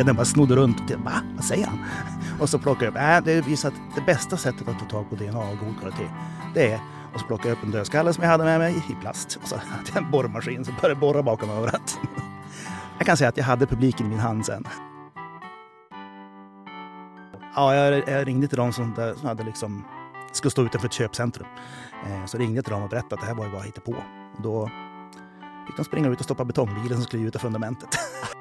vdn bara snodde runt och tänkte, va? Vad säger han? Och så plockade jag upp, äh, det visar att det bästa sättet att få tag på DNA av god kvalitet, det är och så plockade jag upp en dödskalle som jag hade med mig i plast. Och så hade jag en borrmaskin som började borra bakom örat. Jag kan säga att jag hade publiken i min hand sen. Ja, jag, jag ringde till dem som, som hade liksom, skulle stå utanför ett köpcentrum. Eh, så ringde jag till dem och berättade att det här var ju bara hittepå. Och då fick de springa ut och stoppa betongbilen som skulle gjuta fundamentet.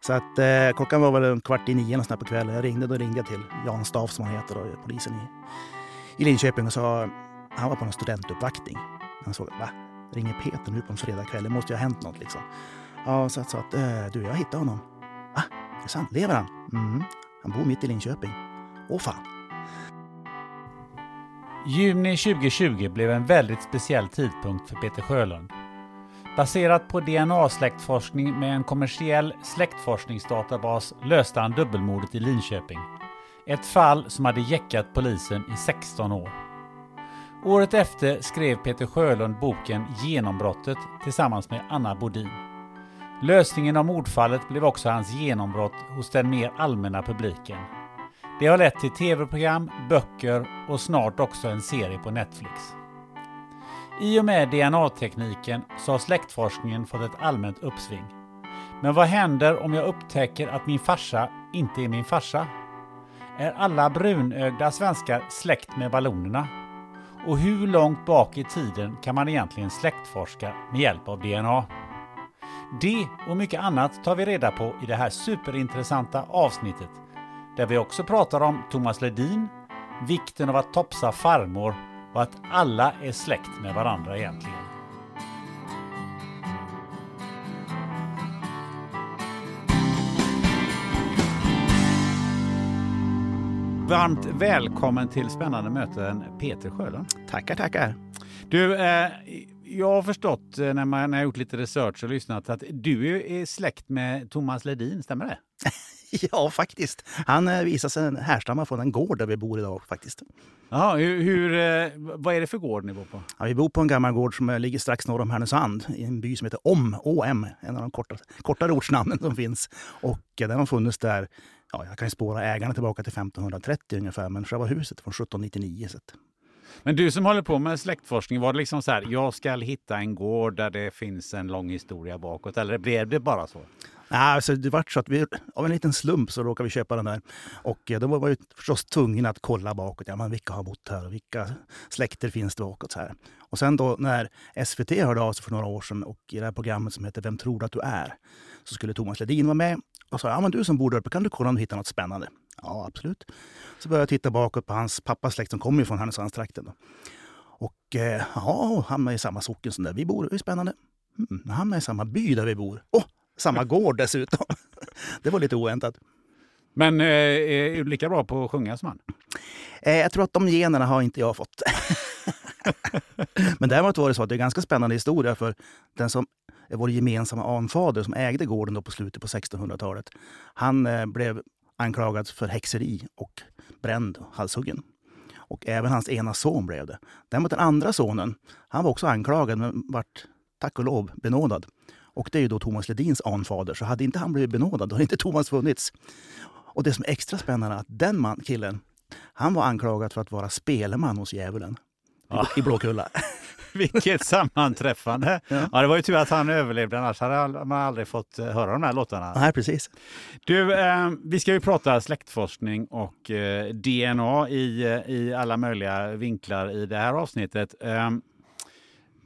Så att eh, klockan var väl en kvart i nio på kvällen. Jag ringde, då ringde jag till Jan Staff som han heter, då, polisen i, i Linköping och sa han var på en studentuppvaktning. Han såg, va? Ringer Peter nu på en fredagkväll? Det måste ju ha hänt något liksom. Ja, så jag sa att eh, du, jag hittade honom. Va? Är det sant? Lever han? Mm. Han bor mitt i Linköping. Åh fan. Juni 2020 blev en väldigt speciell tidpunkt för Peter Sjölund. Baserat på DNA-släktforskning med en kommersiell släktforskningsdatabas löste han dubbelmordet i Linköping. Ett fall som hade jäckat polisen i 16 år. Året efter skrev Peter Sjölund boken Genombrottet tillsammans med Anna Bodin. Lösningen av mordfallet blev också hans genombrott hos den mer allmänna publiken. Det har lett till tv-program, böcker och snart också en serie på Netflix. I och med DNA-tekniken så har släktforskningen fått ett allmänt uppsving. Men vad händer om jag upptäcker att min farsa inte är min farsa? Är alla brunögda svenskar släkt med vallonerna? Och hur långt bak i tiden kan man egentligen släktforska med hjälp av DNA? Det och mycket annat tar vi reda på i det här superintressanta avsnittet där vi också pratar om Thomas Ledin, vikten av att topsa farmor och att alla är släkt med varandra egentligen. Varmt välkommen till spännande möten Peter Sjölund. Tackar, tackar. Du, eh, jag har förstått eh, när man har gjort lite research och lyssnat att du är släkt med Thomas Ledin, stämmer det? ja, faktiskt. Han eh, visar sig härstamma från en gård där vi bor idag faktiskt. Ja, hur, hur, eh, vad är det för gård ni bor på? Ja, vi bor på en gammal gård som ligger strax norr om Härnösand i en by som heter Om, OM, en av de korta, kortare ortsnamnen som finns. Och den har funnits där, ja, jag kan ju spåra ägarna tillbaka till 1530 ungefär, men själva huset från 1799. Så men du som håller på med släktforskning, var det liksom så här, jag ska hitta en gård där det finns en lång historia bakåt, eller blev det bara så? Nej, alltså det var så att vi, av en liten slump så råkade vi köpa den där. Och eh, då var vi förstås tvungna att kolla bakåt. Ja, men vilka har bott här och vilka släkter finns det bakåt? Så här. Och sen då när SVT hörde av sig för några år sedan och i det här programmet som heter Vem tror du att du är? Så skulle Thomas Ledin vara med och sa ja, men du som bor där uppe, kan du kolla om du hittar något spännande? Ja, absolut. Så började jag titta bakåt på hans pappas släkt som kommer från Härnösandstrakten. Och eh, ja, han är i samma socken som där vi bor. Det är spännande. Mm, han är i samma by där vi bor. Åh, oh, samma gård dessutom. det var lite oväntat. Men eh, är du lika bra på att sjunga som han? Eh, jag tror att de generna har inte jag fått. Men däremot var det så att det är en ganska spännande historia för den som vår gemensamma anfader som ägde gården då på slutet på 1600-talet. Han eh, blev anklagad för häxeri och bränd och halshuggen. Och även hans ena son blev det. Däremot den andra sonen, han var också anklagad men vart tack och lov benådad. Och det är ju då Thomas Ledins anfader. Så hade inte han blivit benådad, då hade inte Thomas funnits. Och det som är extra spännande är att den man, killen, han var anklagad för att vara spelman hos djävulen Ja. i Blåkulla. Vilket sammanträffande! Ja. Ja. det var ju tur att han överlevde, annars hade man aldrig fått eh, höra de här låtarna. Nej, precis. Du, eh, vi ska ju prata släktforskning och eh, DNA i, eh, i alla möjliga vinklar i det här avsnittet. Eh,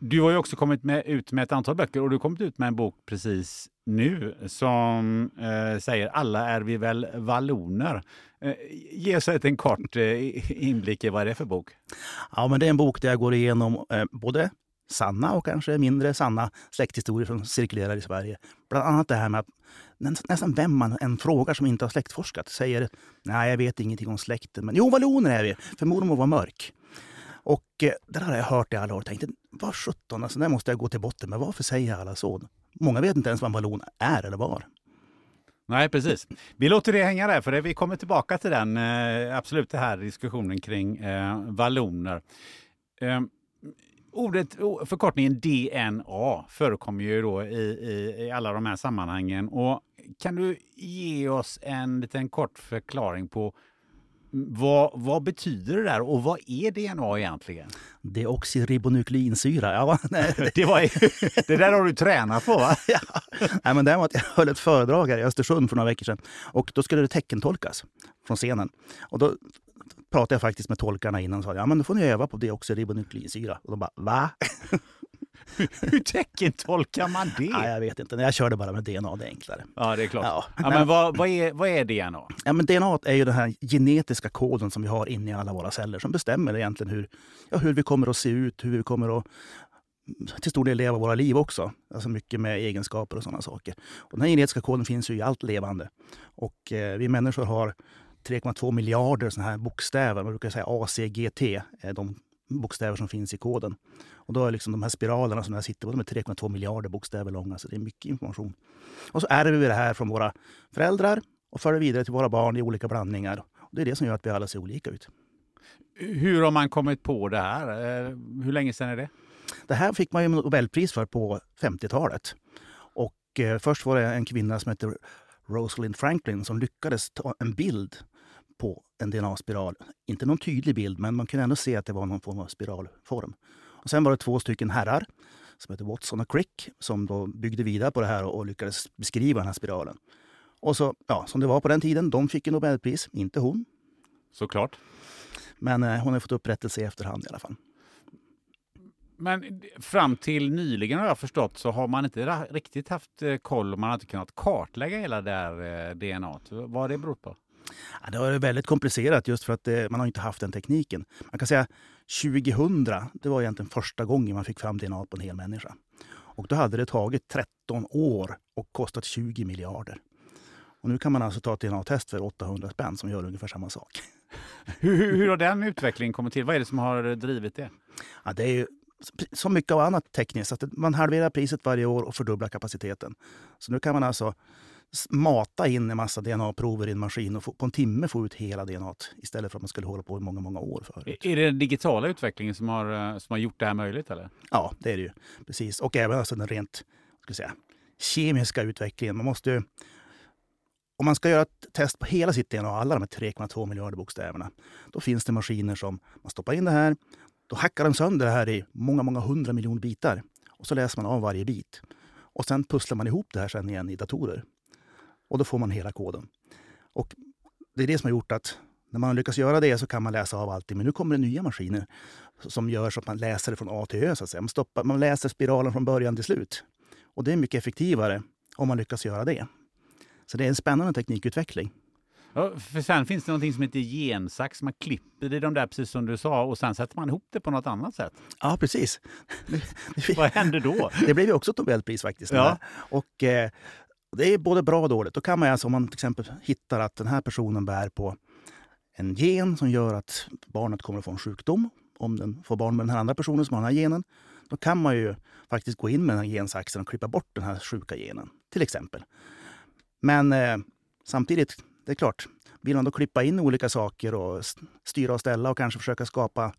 du har ju också kommit med, ut med ett antal böcker och du har kommit ut med en bok precis nu som eh, säger Alla är vi väl valloner. Eh, ge oss en kort eh, inblick i vad det är för bok. Ja, men det är en bok där jag går igenom eh, både sanna och kanske mindre sanna släkthistorier som cirkulerar i Sverige. Bland annat det här med att nästan vem man än frågar som inte har släktforskat säger nej, jag vet ingenting om släkten. Men jo, valloner är vi, för mormor var mörk. Och eh, det där har jag hört i alla år och tänkt, vad sjutton, alltså, det måste jag gå till botten med. Varför säger alla så? Många vet inte ens vad en vallon är eller var. Nej, precis. Vi låter det hänga där, för det, vi kommer tillbaka till den, eh, absolut den här diskussionen kring eh, valloner. Eh, ordet, förkortningen DNA förekommer ju då i, i, i alla de här sammanhangen. Och kan du ge oss en liten kort förklaring på vad, vad betyder det där och vad är DNA egentligen? Deoxyribonukleinsyra. Ja, Det, var, det där har du tränat på va? ja. Nej, men däremot, jag höll ett föredrag här i Östersund för några veckor sedan. Och då skulle det teckentolkas från scenen. Och då pratade jag faktiskt med tolkarna innan och sa ja, men då får ni öva på deoxyribonukleinsyra. Och de bara va? Hur teckentolkar man det? Nej, jag vet inte. Jag körde bara med DNA, det är enklare. Ja, det är klart. Ja. Ja, men vad, vad, är, vad är DNA? Ja, men DNA är ju den här genetiska koden som vi har inne i alla våra celler som bestämmer egentligen hur, ja, hur vi kommer att se ut, hur vi kommer att till stor del leva våra liv också. Alltså mycket med egenskaper och sådana saker. Och den här genetiska koden finns ju i allt levande. Och eh, vi människor har 3,2 miljarder sådana här bokstäver. Man brukar säga ACGT, är de bokstäver som finns i koden. Och då är liksom de här spiralerna som jag sitter på, de är 3,2 miljarder bokstäver långa. Så det är mycket information. Och så ärver vi det här från våra föräldrar och för det vidare till våra barn i olika blandningar. Och det är det som gör att vi alla ser olika ut. Hur har man kommit på det här? Eh, Hur länge sedan är det? Det här fick man ju Nobelpris för på 50-talet. Och eh, först var det en kvinna som hette Rosalind Franklin som lyckades ta en bild på en DNA-spiral. Inte någon tydlig bild, men man kunde ändå se att det var någon form av spiralform. Och sen var det två stycken herrar som hette Watson och Crick som då byggde vidare på det här och lyckades beskriva den här spiralen. Och så, ja, som det var på den tiden, de fick en Nobelpris, inte hon. Såklart. Men eh, hon har fått upprättelse i efterhand i alla fall. Men fram till nyligen har jag förstått så har man inte riktigt haft eh, koll och man har inte kunnat kartlägga hela det här eh, DNA. Vad har det berott på? Ja, det varit väldigt komplicerat just för att eh, man har inte haft den tekniken. Man kan säga 2000, det var egentligen första gången man fick fram DNA på en hel människa. Och då hade det tagit 13 år och kostat 20 miljarder. Och nu kan man alltså ta ett DNA-test för 800 spänn som gör ungefär samma sak. Hur, hur, hur har den utvecklingen kommit till? Vad är det som har drivit det? Ja, det är ju som mycket av annat tekniskt. Att man halverar priset varje år och fördubblar kapaciteten. Så nu kan man alltså mata in en massa DNA-prover i en maskin och få, på en timme få ut hela DNA istället för att man skulle hålla på i många, många år förut. Är det den digitala utvecklingen som har, eh, som har gjort det här möjligt? Eller? Ja, det är det ju. Precis. Och även alltså den rent ska säga, kemiska utvecklingen. Man måste ju, om man ska göra ett test på hela sitt DNA, alla de här 3,2 miljarder bokstäverna, då finns det maskiner som man stoppar in det här, då hackar de sönder det här i många, många hundra miljoner bitar. Och så läser man av varje bit. Och sen pusslar man ihop det här sen igen i datorer. Och då får man hela koden. Och det är det som har gjort att när man lyckas göra det så kan man läsa av allting. Men nu kommer det nya maskiner som gör så att man läser det från A till Ö. Så att säga. Man, stoppar, man läser spiralen från början till slut. Och det är mycket effektivare om man lyckas göra det. Så det är en spännande teknikutveckling. Ja, för sen finns det någonting som heter gensax. Man klipper i de där precis som du sa och sen sätter man ihop det på något annat sätt. Ja, precis. Vad händer då? Det blev ju också ett Nobelpris faktiskt. Ja. Och eh, det är både bra och dåligt. Då kan man alltså, om man till exempel hittar att den här personen bär på en gen som gör att barnet kommer att få en sjukdom. Om den får barn med den här andra personen som har den här genen. Då kan man ju faktiskt gå in med den här gensaxen och klippa bort den här sjuka genen. Till exempel. Men eh, samtidigt, det är klart. vill man då klippa in olika saker och styra och ställa och kanske försöka skapa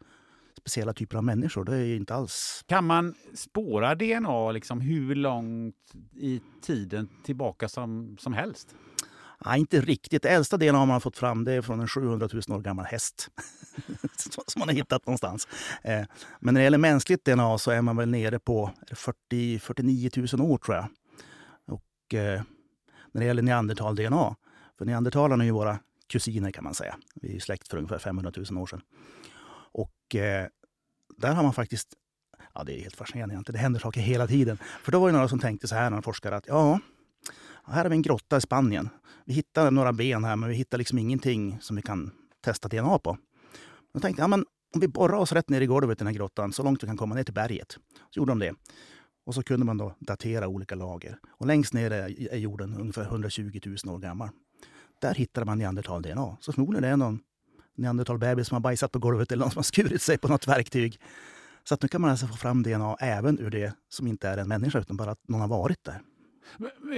speciella typer av människor. Det är inte alls... Kan man spåra DNA liksom hur långt i tiden tillbaka som, som helst? Nej, inte riktigt. Det äldsta DNA man har fått fram det är från en 700 000 år gammal häst. som man har hittat någonstans. Eh, men när det gäller mänskligt DNA så är man väl nere på 40, 49 000 år tror jag. Och eh, när det gäller neandertal-DNA, för neandertalarna är ju våra kusiner kan man säga. Vi är släkt för ungefär 500 000 år sedan. Och eh, där har man faktiskt, ja det är helt fascinerande egentligen, det händer saker hela tiden. För då var det några som tänkte så här, några forskare, att ja, här har vi en grotta i Spanien. Vi hittar några ben här, men vi hittar liksom ingenting som vi kan testa DNA på. Då tänkte jag, men om vi borrar oss rätt ner i golvet i den här grottan, så långt vi kan komma ner till berget. Så gjorde de det. Och så kunde man då datera olika lager. Och längst ner är jorden ungefär 120 000 år gammal. Där hittade man neandertal-DNA. Så förmodligen är det någon neandertalbebis som har bajsat på golvet eller någon som har skurit sig på något verktyg. Så att nu kan man alltså få fram DNA även ur det som inte är en människa, utan bara att någon har varit där.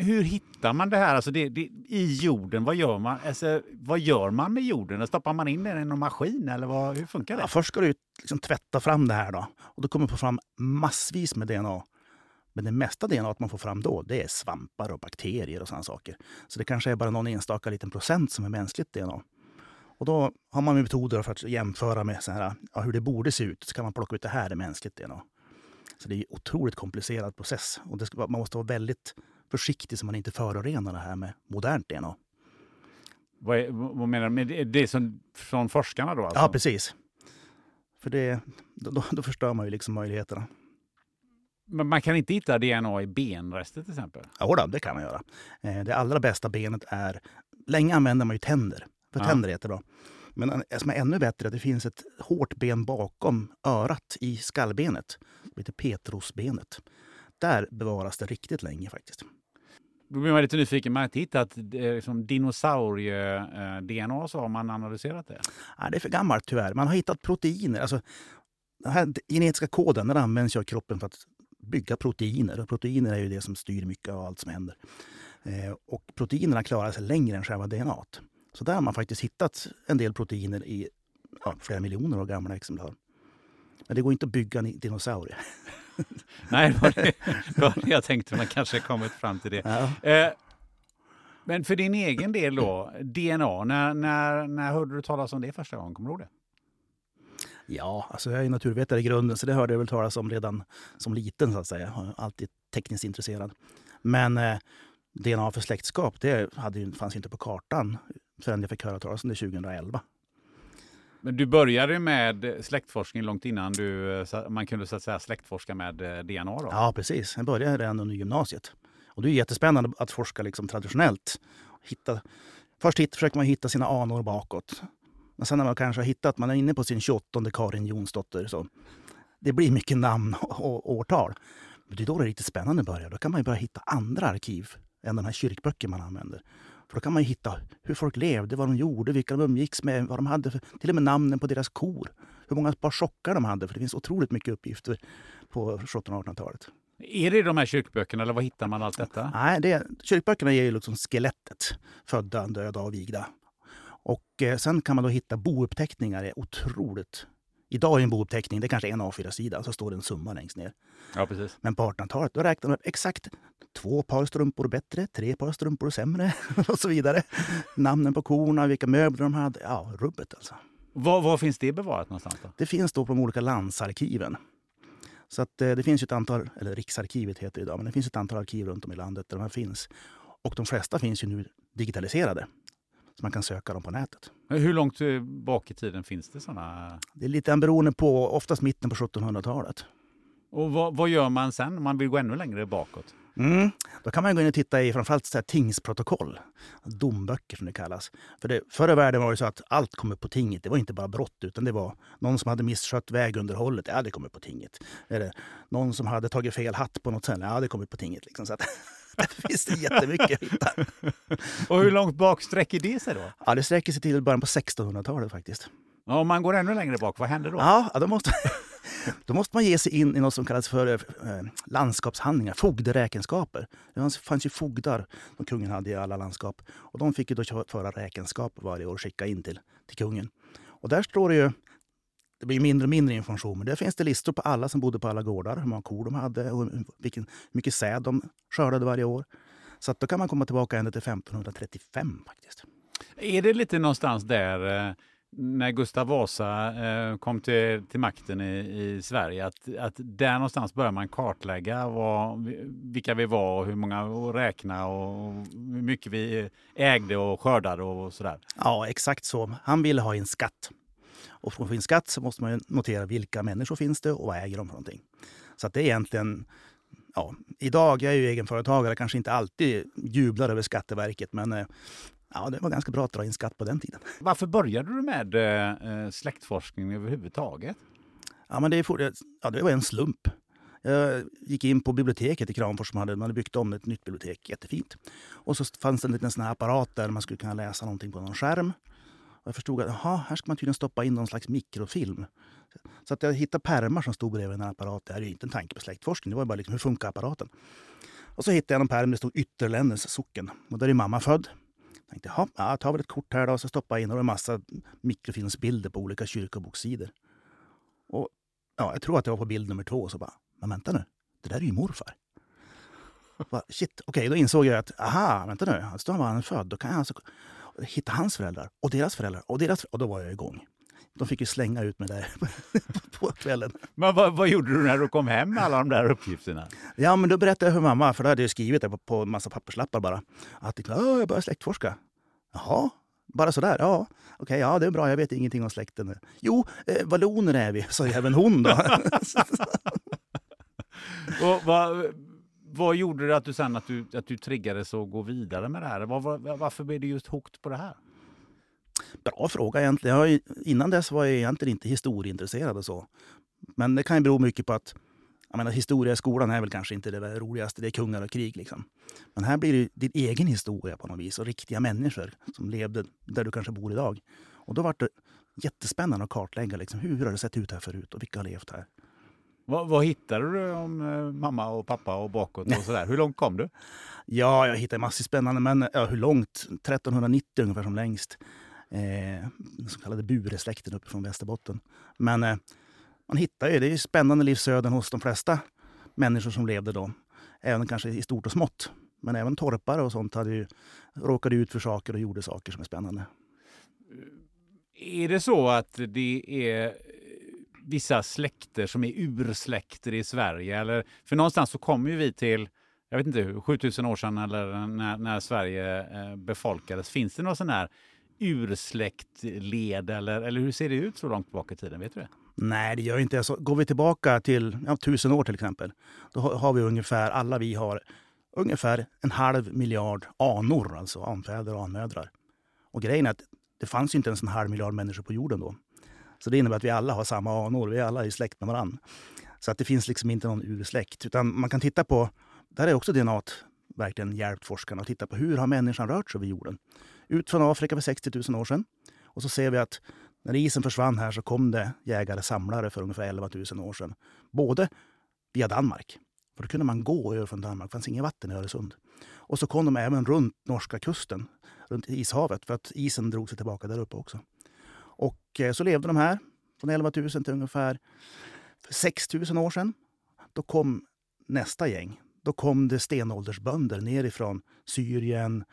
Hur hittar man det här alltså det, det, i jorden? Vad gör, man? Alltså, vad gör man med jorden? Stoppar man in den i någon maskin eller vad, hur funkar det? Ja, först ska du liksom tvätta fram det här då. Och då kommer du få fram massvis med DNA. Men det mesta DNA man får fram då, det är svampar och bakterier och sådana saker. Så det kanske är bara någon enstaka liten procent som är mänskligt DNA. Och då har man metoder för att jämföra med så här, ja, hur det borde se ut. Så kan man plocka ut det här är mänskligt DNA. Så det är en otroligt komplicerad process. Och ska, man måste vara väldigt försiktig så man inte förorenar det här med modernt DNA. Vad, är, vad menar du? Med det som från forskarna då? Alltså? Ja, precis. För det, då, då förstör man ju liksom möjligheterna. Men man kan inte hitta DNA i benrester till exempel? Jo, det kan man göra. Eh, det allra bästa benet är... Länge använder man ju tänder. För ja. tänder är jättebra. Men det som är ännu bättre är att det finns ett hårt ben bakom örat i skallbenet. Det heter petrosbenet. Där bevaras det riktigt länge faktiskt. Då blir man lite nyfiken. Man har inte hittat liksom, dinosaurie-DNA så har man analyserat det? Nej, det är för gammalt tyvärr. Man har hittat proteiner. Alltså, den här genetiska koden den används av kroppen för att bygga proteiner. Och proteiner är ju det som styr mycket av allt som händer. Eh, och proteinerna klarar sig längre än själva DNA. Så där har man faktiskt hittat en del proteiner i ja, flera miljoner år gamla exemplar. Men det går inte att bygga en dinosaurie. Nej, det var det, det var det jag tänkte. Man kanske kommit fram till det. Ja. Eh, men för din egen del då, DNA, när, när, när hörde du talas om det första gången? Kommer du ihåg det? Ja, alltså jag är naturvetare i grunden så det hörde jag väl talas om redan som liten så att säga. Alltid tekniskt intresserad. Men eh, DNA för släktskap, det hade, fanns inte på kartan förrän jag fick höra talas om det 2011. Men du började med släktforskning långt innan du, man kunde så att säga släktforska med eh, DNA? Då. Ja, precis. Jag började redan under gymnasiet. Och det är jättespännande att forska liksom traditionellt. Hitta, först hit, försöker man hitta sina anor bakåt. Men sen när man kanske har hittat, man är inne på sin 28 Karin Jonsdotter. Så det blir mycket namn och årtal. Men det är då det är riktigt spännande börjar. Då kan man börja hitta andra arkiv än de här kyrkböcker man använder. För då kan man hitta hur folk levde, vad de gjorde, vilka de umgicks med, vad de hade för, till och med namnen på deras kor. Hur många par sockar de hade, för det finns otroligt mycket uppgifter på 1700-1800-talet. Är det de här kyrkböckerna eller var hittar man allt detta? Nej, det, kyrkböckerna ger ju liksom skelettet. Födda, döda och vigda. Och eh, sen kan man då hitta bouppteckningar. Det är otroligt Idag är en bouppteckning det är kanske en A4-sida, så står det en summa längst ner. Ja, precis. Men på 1800-talet då räknar de exakt två par strumpor bättre, tre par strumpor sämre och så vidare. Namnen på korna, vilka möbler de hade. Ja, rubbet alltså. Var, var finns det bevarat någonstans? Då? Det finns då på de olika landsarkiven. Så att, eh, det finns ett antal, eller Riksarkivet heter det idag, men det finns ett antal arkiv runt om i landet där de här finns. Och de flesta finns ju nu digitaliserade. Så man kan söka dem på nätet. Hur långt eh, bak i tiden finns det sådana? Det är lite beroende på, oftast mitten på 1700-talet. Och vad, vad, gör man sen om man vill gå ännu längre bakåt? Mm. Då kan man gå in och titta i framförallt så här tingsprotokoll, domböcker som det kallas. För det, förr i världen var det så att allt kom upp på tinget. Det var inte bara brott, utan det var någon som hade misskött vägunderhållet. Ja, det kom upp på tinget. Eller någon som hade tagit fel hatt på något ställe. Ja, det kom upp på tinget. Liksom. Så att, det finns det jättemycket hitta. och hur långt bak sträcker det sig då? Ja, det sträcker sig till början på 1600-talet faktiskt. Ja, om man går ännu längre bak, vad händer då? Ja, då måste, Då måste man ge sig in i något som kallas för eh, landskapshandlingar, fogderäkenskaper. Det fanns ju fogdar som kungen hade i alla landskap. Och de fick ju då föra räkenskaper varje år och skicka in till, till kungen. Och där står det ju det blir mindre och mindre information, men där finns det listor på alla som bodde på alla gårdar, hur många kor de hade och vilken, hur mycket säd de skördade varje år. Så då kan man komma tillbaka ända till 1535 faktiskt. Är det lite någonstans där eh, när Gustav Vasa eh, kom till, till makten i, i Sverige, att, att där någonstans börjar man kartlägga vad, vilka vi var och hur många och räkna och hur mycket vi ägde och skördade och sådär? Ja, exakt så. Han ville ha en skatt. Och för att få in skatt så måste man notera vilka människor finns det och vad äger de för någonting. Så att det är egentligen ja, idag, jag är ju egenföretagare, kanske inte alltid jublar över Skatteverket, men eh, ja, det var ganska bra att dra in skatt på den tiden. Varför började du med eh, släktforskning överhuvudtaget? Ja, men det, är, ja, det var en slump. Jag gick in på biblioteket i Kramfors som hade, man hade byggt om ett nytt bibliotek, jättefint. Och så fanns det en liten sån här apparat där man skulle kunna läsa någonting på någon skärm. Jag förstod att aha, här ska man tydligen stoppa in någon slags mikrofilm. Så att jag hittade pärmar som stod bredvid den apparat. apparaten. Det är ju inte en tanke på släktforskning, det var bara liksom, hur funkar apparaten? Och så hittade jag en pärm där det stod Ytterlännäs socken. Och där är mamma född. Jag tänkte, ja, jag tar väl ett kort här då, och så stoppar jag in och en massa mikrofilmsbilder på olika kyrkobokssidor. Och ja, jag tror att jag var på bild nummer två och så bara, men vänta nu, det där är ju morfar. Bara, shit, okej, okay, då insåg jag att, aha, vänta nu, alltså då var han född. Då kan jag alltså hitta hans föräldrar och deras föräldrar och deras Och då var jag igång. De fick ju slänga ut mig där på kvällen. Men vad, vad, gjorde du när du kom hem med alla de där uppgifterna? Ja, men då berättade jag för mamma, för då hade jag skrivit det på, på en massa papperslappar bara. Att jag börjar släktforska. Jaha, bara sådär? Ja, okej, okay, ja det är bra, jag vet ingenting om släkten. Jo, eh, valloner är vi, sa även hon då. och vad, vad gjorde det att du sen att du, att du triggades att gå vidare med det här? Var, var, varför blev du just hooked på det här? Bra fråga egentligen. Jag, innan dess var jag egentligen inte historieintresserad och så. Men det kan ju bero mycket på att jag menar, historia i skolan är väl kanske inte det roligaste. Det är kungar och krig. Liksom. Men här blir det din egen historia på något vis och riktiga människor som levde där du kanske bor idag. Och då var det jättespännande att kartlägga liksom, hur har det sett ut här förut och vilka har levt här. Vad, vad hittade du om eh, mamma och pappa och bakåt och sådär? Hur långt kom du? Ja, jag hittade massor spännande, men ja, hur långt? 1390 ungefär som längst. Eh, den så kallade Buresläkten uppe från Västerbotten. Men eh, man hittar ju, det är spännande livsöden hos de flesta människor som levde då. Även kanske i stort och smått. Men även torpare och sånt hade ju, råkade ut för saker och gjorde saker som är spännande. Är det så att det är vissa släkter som är ursläkter i Sverige? Eller, för någonstans så kommer ju vi till, jag vet inte, 7000 år sedan eller när, när Sverige eh, befolkades. Finns det någon sån här ursläktled eller, eller hur ser det ut så långt tillbaka i tiden? Vet du det? Nej, det gör inte det. Alltså, går vi tillbaka till ja, tusen år till exempel, då har vi ungefär, alla vi har ungefär en halv miljard anor, alltså anfäder och anmödrar. Och grejen är att det fanns inte ens en halv miljard människor på jorden då. Så det innebär att vi alla har samma anor, vi är alla i släkt med varandra. Så att det finns liksom inte någon ursläkt. Utan man kan titta på, där är också DNA verkligen hjälpt forskarna att titta på hur har människan rört sig över jorden. Ut från Afrika för 60 000 år sedan. Och så ser vi att när isen försvann här så kom det jägare-samlare för ungefär 11 000 år sedan. Både via Danmark, för då kunde man gå över från Danmark, det fanns inget vatten i Öresund. Och så kom de även runt norska kusten, runt Ishavet, för att isen drog sig tillbaka där uppe också. Och eh, så levde de här från 11 000 till ungefär 6 000 år sedan. Då kom nästa gäng. Då kom det stenåldersbönder nerifrån Syrien,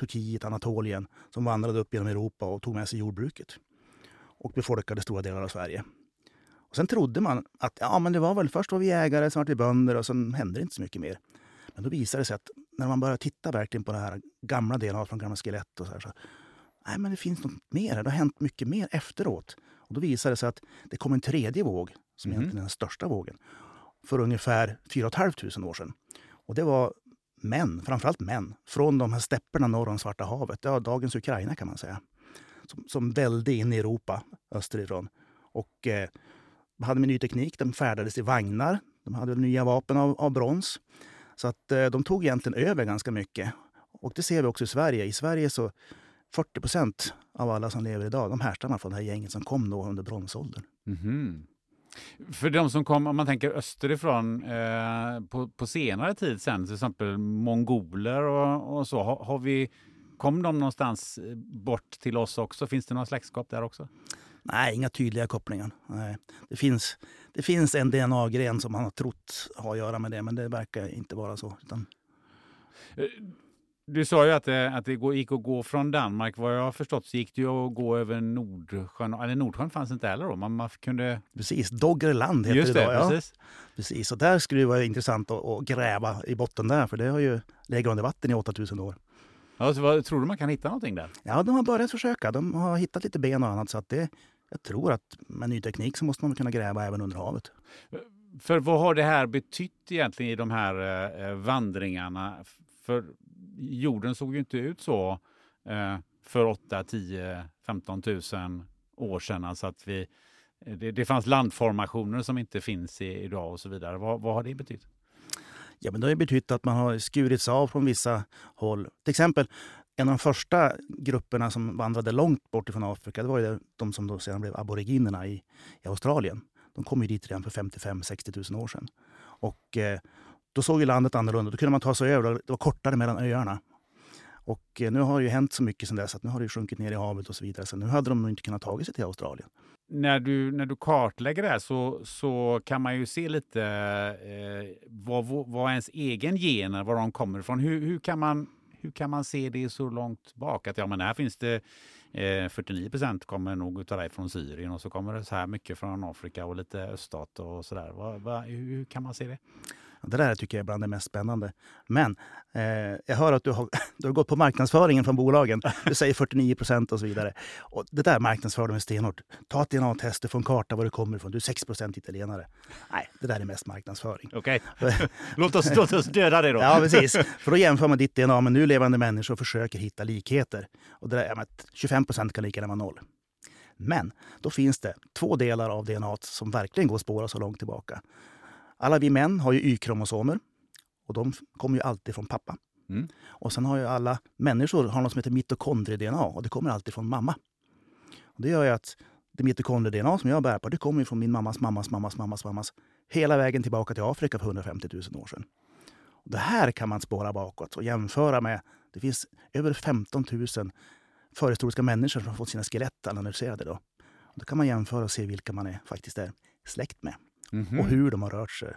Turkiet, Anatolien som vandrade upp genom Europa och tog med sig jordbruket och befolkade stora delar av Sverige. Och sen trodde man att ja, men det var väl först var vi jägare, sen var vi bönder och sen hände det inte så mycket mer. Men då visade det sig att när man började titta verkligen på den här gamla delen från gamla skelett och så här, så nej, men det finns något mer. Det har hänt mycket mer efteråt. Och då visade det sig att det kom en tredje våg, som mm. egentligen är den största vågen, för ungefär 4 500 år sedan. Och det var män, framförallt män, från de här stäpperna norr om Svarta havet, ja, dagens Ukraina kan man säga, som, som välde in i Europa österifrån. Och eh, hade med ny teknik, de färdades i vagnar, de hade nya vapen av, av brons. Så att eh, de tog egentligen över ganska mycket. Och det ser vi också i Sverige. I Sverige så 40 procent av alla som lever idag, de härstammar från det här gänget som kom då under bronsåldern. Mm -hmm. För de som kom, om man tänker österifrån eh, på, på senare tid sen, till exempel mongoler och, och så, har, har, vi, kom de någonstans eh, bort till oss också? Finns det några släktskap där också? Nej, inga tydliga kopplingar. Nej. Det, finns, det finns en DNA-gren som man har trott har att göra med det, men det verkar inte vara så. Utan... Eh, du sa ju att det, att det gick att gå från Danmark. Vad jag har förstått så gick det ju att gå över Nordsjön. Eller Nordsjön fanns inte heller då. Man, man kunde... Precis, Doggerland heter Just det idag. Ja. Precis. precis. Och där skulle det vara intressant att, att, gräva i botten där, för det har ju legat under vatten i 8000 år. Ja, så vad, tror du man kan hitta någonting där? Ja, de har börjat försöka. De har hittat lite ben och annat. Så att det, jag tror att med ny teknik så måste man kunna gräva även under havet. För vad har det här betytt egentligen i de här eh, vandringarna? För jorden såg ju inte ut så eh, för 8, 10, 15 000 år sedan. Alltså att vi, eh, det, det fanns landformationer som inte finns i, idag och så vidare. Vad, vad har det betytt? Ja, men det har betytt att man har skurits av från vissa håll. Till exempel en av de första grupperna som vandrade långt bort från Afrika det var ju de som då sedan blev aboriginerna i, i Australien. De kom ju dit redan för 55-60 000 år sedan. Och eh, då såg ju landet annorlunda. Då kunde man ta sig över. Det var kortare mellan öarna. Och eh, nu har det ju hänt så mycket sedan dess att nu har det sjunkit ner i havet och så vidare. Så nu hade de nog inte kunnat ta sig till Australien. När du, när du kartlägger det här så, så kan man ju se lite eh, vad, vad ens egen gener, var de kommer ifrån. Hur, hur, kan man, hur kan man se det så långt bak? Att ja, men här finns det eh, 49 procent kommer nog utav dig från Syrien och så kommer det så här mycket från Afrika och lite öststat och sådär. Hur, hur kan man se det? Det där tycker jag är bland det mest spännande. Men eh, jag hör att du har, du har gått på marknadsföringen från bolagen. Du säger 49 procent och så vidare. Och det där marknadsför de stenhårt. Ta ett DNA-test, du får en karta var du kommer ifrån. Du är 6 procent italienare. Nej, det där är mest marknadsföring. Okej, okay. låt, oss, låt oss döda det då. ja, precis. För då jämför man ditt DNA med nu levande människor och försöker hitta likheter. Och det där, ja, 25 procent kan lika gärna vara noll. Men då finns det två delar av DNA som verkligen går att spåra så långt tillbaka. Alla vi män har ju Y-kromosomer och de kommer ju alltid från pappa. Mm. Och sen har ju alla människor har något som heter mitokondrie-DNA och det kommer alltid från mamma. Och det gör ju att det mitokondrie-DNA som jag bär på, det kommer från min mammas mammas mammas mammas mammas hela vägen tillbaka till Afrika för 150 000 år sedan. Och det här kan man spåra bakåt och jämföra med, det finns över 15 000 förhistoriska människor som har fått sina skelett analyserade. Då. Och då kan man jämföra och se vilka man är, faktiskt är släkt med. Mm -hmm. Och hur de har rört sig.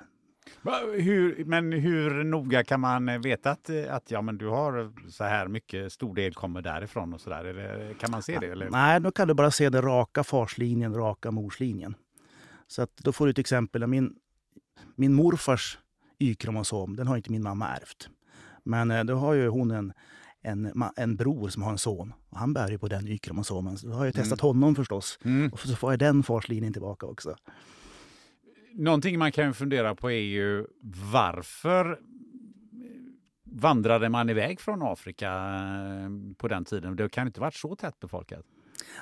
Hur, men hur noga kan man veta att, att ja, men du har så här mycket, stor del kommer därifrån och så där? Kan man se det? Eller? Nej, då kan du bara se den raka farslinjen, raka morslinjen. Så att då får du ett exempel. Min, min morfars Y-kromosom, den har inte min mamma ärvt. Men eh, då har ju hon en, en, en bror som har en son. Och han bär ju på den Y-kromosomen. Så då har jag testat mm. honom förstås. Mm. Och så får jag den farslinjen tillbaka också. Någonting man kan fundera på är ju varför vandrade man iväg från Afrika eh, på den tiden? Det kan inte varit så tätt befolkat.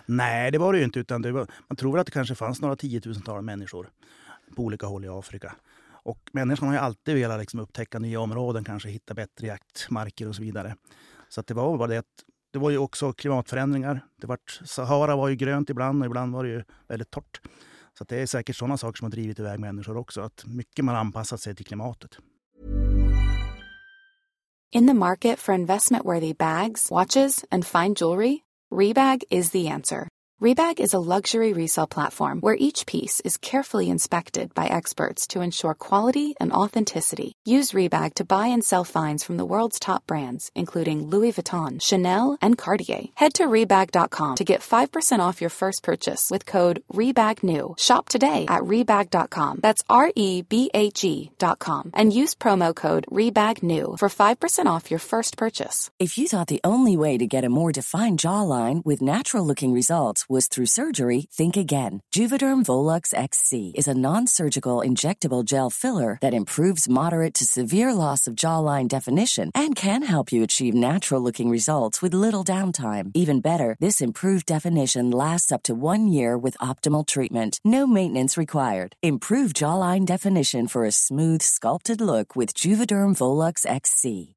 Nej, det var det ju inte. Utan det var, man tror att det kanske fanns några tiotusental människor på olika håll i Afrika. Och människan har ju alltid velat liksom upptäcka nya områden, kanske hitta bättre jaktmarker och så vidare. Så det var bara det att det var ju också klimatförändringar. Det var, Sahara var ju grönt ibland och ibland var det ju väldigt torrt. Så det är säkert sådana saker som har drivit iväg människor också. Att mycket man anpassat sig till klimatet. In the market for investment-worthy bags, watches and fine jewelry, Rebag is the answer. Rebag is a luxury resale platform where each piece is carefully inspected by experts to ensure quality and authenticity. Use Rebag to buy and sell finds from the world's top brands, including Louis Vuitton, Chanel, and Cartier. Head to Rebag.com to get 5% off your first purchase with code REBAGNEW. Shop today at Rebag.com. That's R E B A G.com. And use promo code REBAGNEW for 5% off your first purchase. If you thought the only way to get a more defined jawline with natural looking results was through surgery, think again. Juvederm Volux XC is a non surgical injectable gel filler that improves moderate to severe loss of jawline definition and can help you achieve natural looking results with little downtime. Even better, this improved definition lasts up to one year with optimal treatment. No maintenance required. Improve jawline definition for a smooth, sculpted look with Juvederm Volux XC.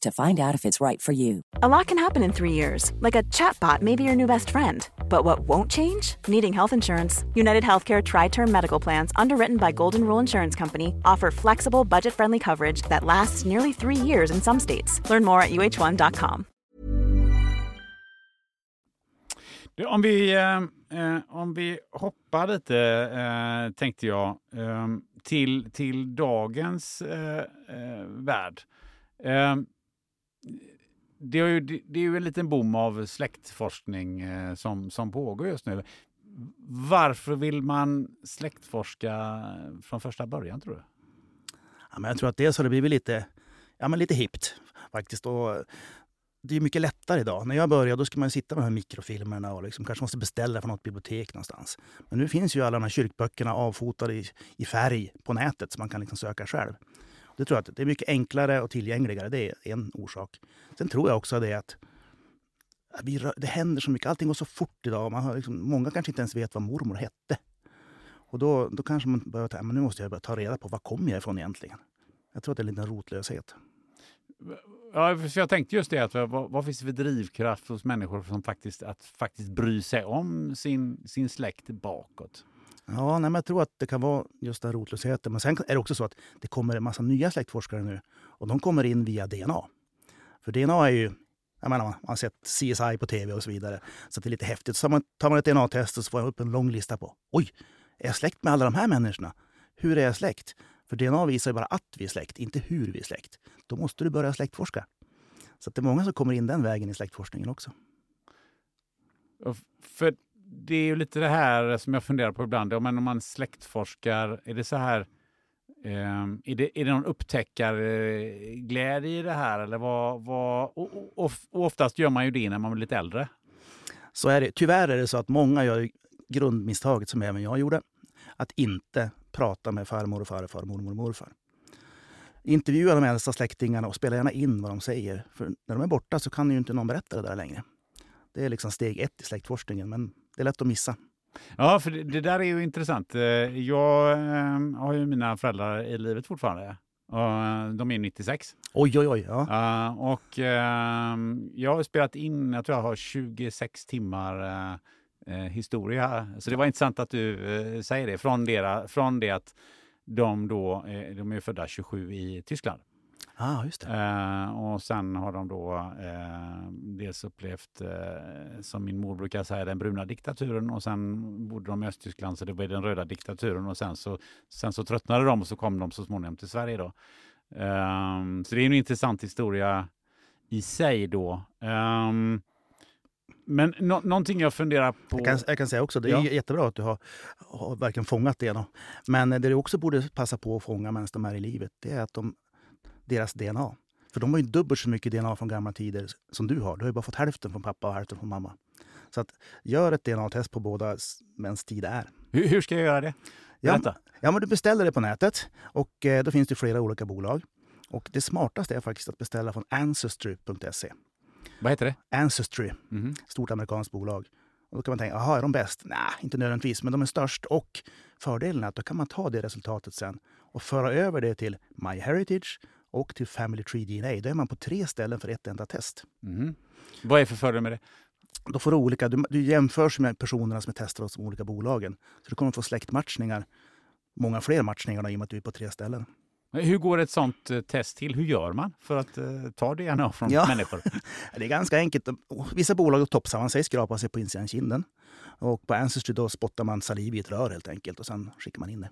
to find out if it's right for you. A lot can happen in three years, like a chatbot may be your new best friend. But what won't change? Needing health insurance. United Healthcare Tri Term Medical Plans, underwritten by Golden Rule Insurance Company, offer flexible, budget friendly coverage that lasts nearly three years in some states. Learn more at uh1.com. Du, Om vi, eh, eh, om vi hoppar lite, eh, tänkte jag, eh, till, till dagens eh, eh, värld. Eh, det, är ju, det, det är ju en liten boom av släktforskning eh, som, som pågår just nu. Varför vill man släktforska från första början, tror du? Ja, men jag tror att dels har det blivit lite, ja, men lite hippt faktiskt. Och det är mycket lättare idag. När jag började då skulle man sitta med de här mikrofilmerna och liksom kanske måste beställa från något bibliotek någonstans. Men nu finns ju alla de här kyrkböckerna avfotade i, i färg på nätet så man kan liksom söka själv. Det tror jag att det är mycket enklare och tillgängligare. Det är en orsak. Sen tror jag också det att vi, det händer så mycket. Allting går så fort idag. Man har liksom, många kanske inte ens vet vad mormor hette. Och då, då kanske man börjar tänka men nu måste jag börja ta reda på var kommer jag ifrån egentligen. Jag tror att det är en liten rotlöshet. Ja, för jag tänkte just det, att vad, vad finns det för drivkraft hos människor som faktiskt, att faktiskt bry sig om sin, sin släkt bakåt? Ja, nej, men jag tror att det kan vara just den rotlösheten. Men sen är det också så att det kommer en massa nya släktforskare nu. Och de kommer in via DNA. För DNA är ju, jag menar, man har sett CSI på tv och så vidare. Så det är lite häftigt. Så tar man ett DNA-test och så får man upp en lång lista på, oj, är jag släkt med alla de här människorna? Hur är jag släkt? För DNA visar ju bara att vi är släkt, inte hur vi är släkt. Då måste du börja släktforska. Så det är många som kommer in den vägen i släktforskningen också. För det är ju lite det här som jag funderar på ibland. Om man släktforskar, är det så här eh, är, det, är det någon upptäckarglädje i det här? Eller vad, vad, och, och, och oftast gör man ju det när man blir lite äldre. Så är det. Tyvärr är det så att många gör grundmisstaget, som även jag gjorde, att inte prata med farmor och farfar, mormor och morfar. Intervjua de äldsta släktingarna och spela gärna in vad de säger. För när de är borta så kan ju inte någon berätta det där längre. Det är liksom steg ett i släktforskningen, men det är lätt att missa. Ja, för det, det där är ju intressant. Eh, jag äh, har ju mina föräldrar i livet fortfarande. Och de är 96. Oj, oj, oj. Ja. Uh, och uh, jag har spelat in, jag tror jag har 26 timmar uh, historia. Så det var intressant att du säger det. Från, dera, från det att de då, de är födda 27 i Tyskland. Ah, just eh, och sen har de då eh, dels upplevt, eh, som min mor brukar säga, den bruna diktaturen och sen bodde de i Östtyskland så det var den röda diktaturen och sen så, sen så tröttnade de och så kom de så småningom till Sverige. Då. Ehm, så det är en intressant historia i sig då. Um, men no någonting jag funderar på... Jag kan, jag kan säga också, det är ja. jättebra att du har, har verkligen fångat det. Då. Men det du också borde passa på att fånga medan de är i livet, det är att de deras DNA. För de har ju dubbelt så mycket DNA från gamla tider som du har. Du har ju bara fått hälften från pappa och hälften från mamma. Så att gör ett DNA-test på båda mäns tid är. Hur, hur, ska jag göra det? Ja, ja, men du beställer det på nätet och eh, då finns det flera olika bolag. Och det smartaste är faktiskt att beställa från Ancestry.se. Vad heter det? Ancestry. Mm. Stort amerikanskt bolag. Och då kan man tänka, jaha, är de bäst? Nej, inte nödvändigtvis, men de är störst. Och fördelen är att då kan man ta det resultatet sen och föra över det till MyHeritage och till Family Tree DNA. Då är man på tre ställen för ett enda test. Mm. Vad är för fördel med det? Då får du olika, du, du jämförs med personerna som är testade hos de olika bolagen. Så du kommer få släktmatchningar, många fler matchningar i och med att du är på tre ställen. Hur går ett sånt eh, test till? Hur gör man för att uh, ta DNA från ja. människor? det är ganska enkelt. Vissa bolag topsar man sig, skrapar sig på insidan kinden. Och på Ancestry då spottar man saliv i ett rör helt enkelt och sen skickar man in det.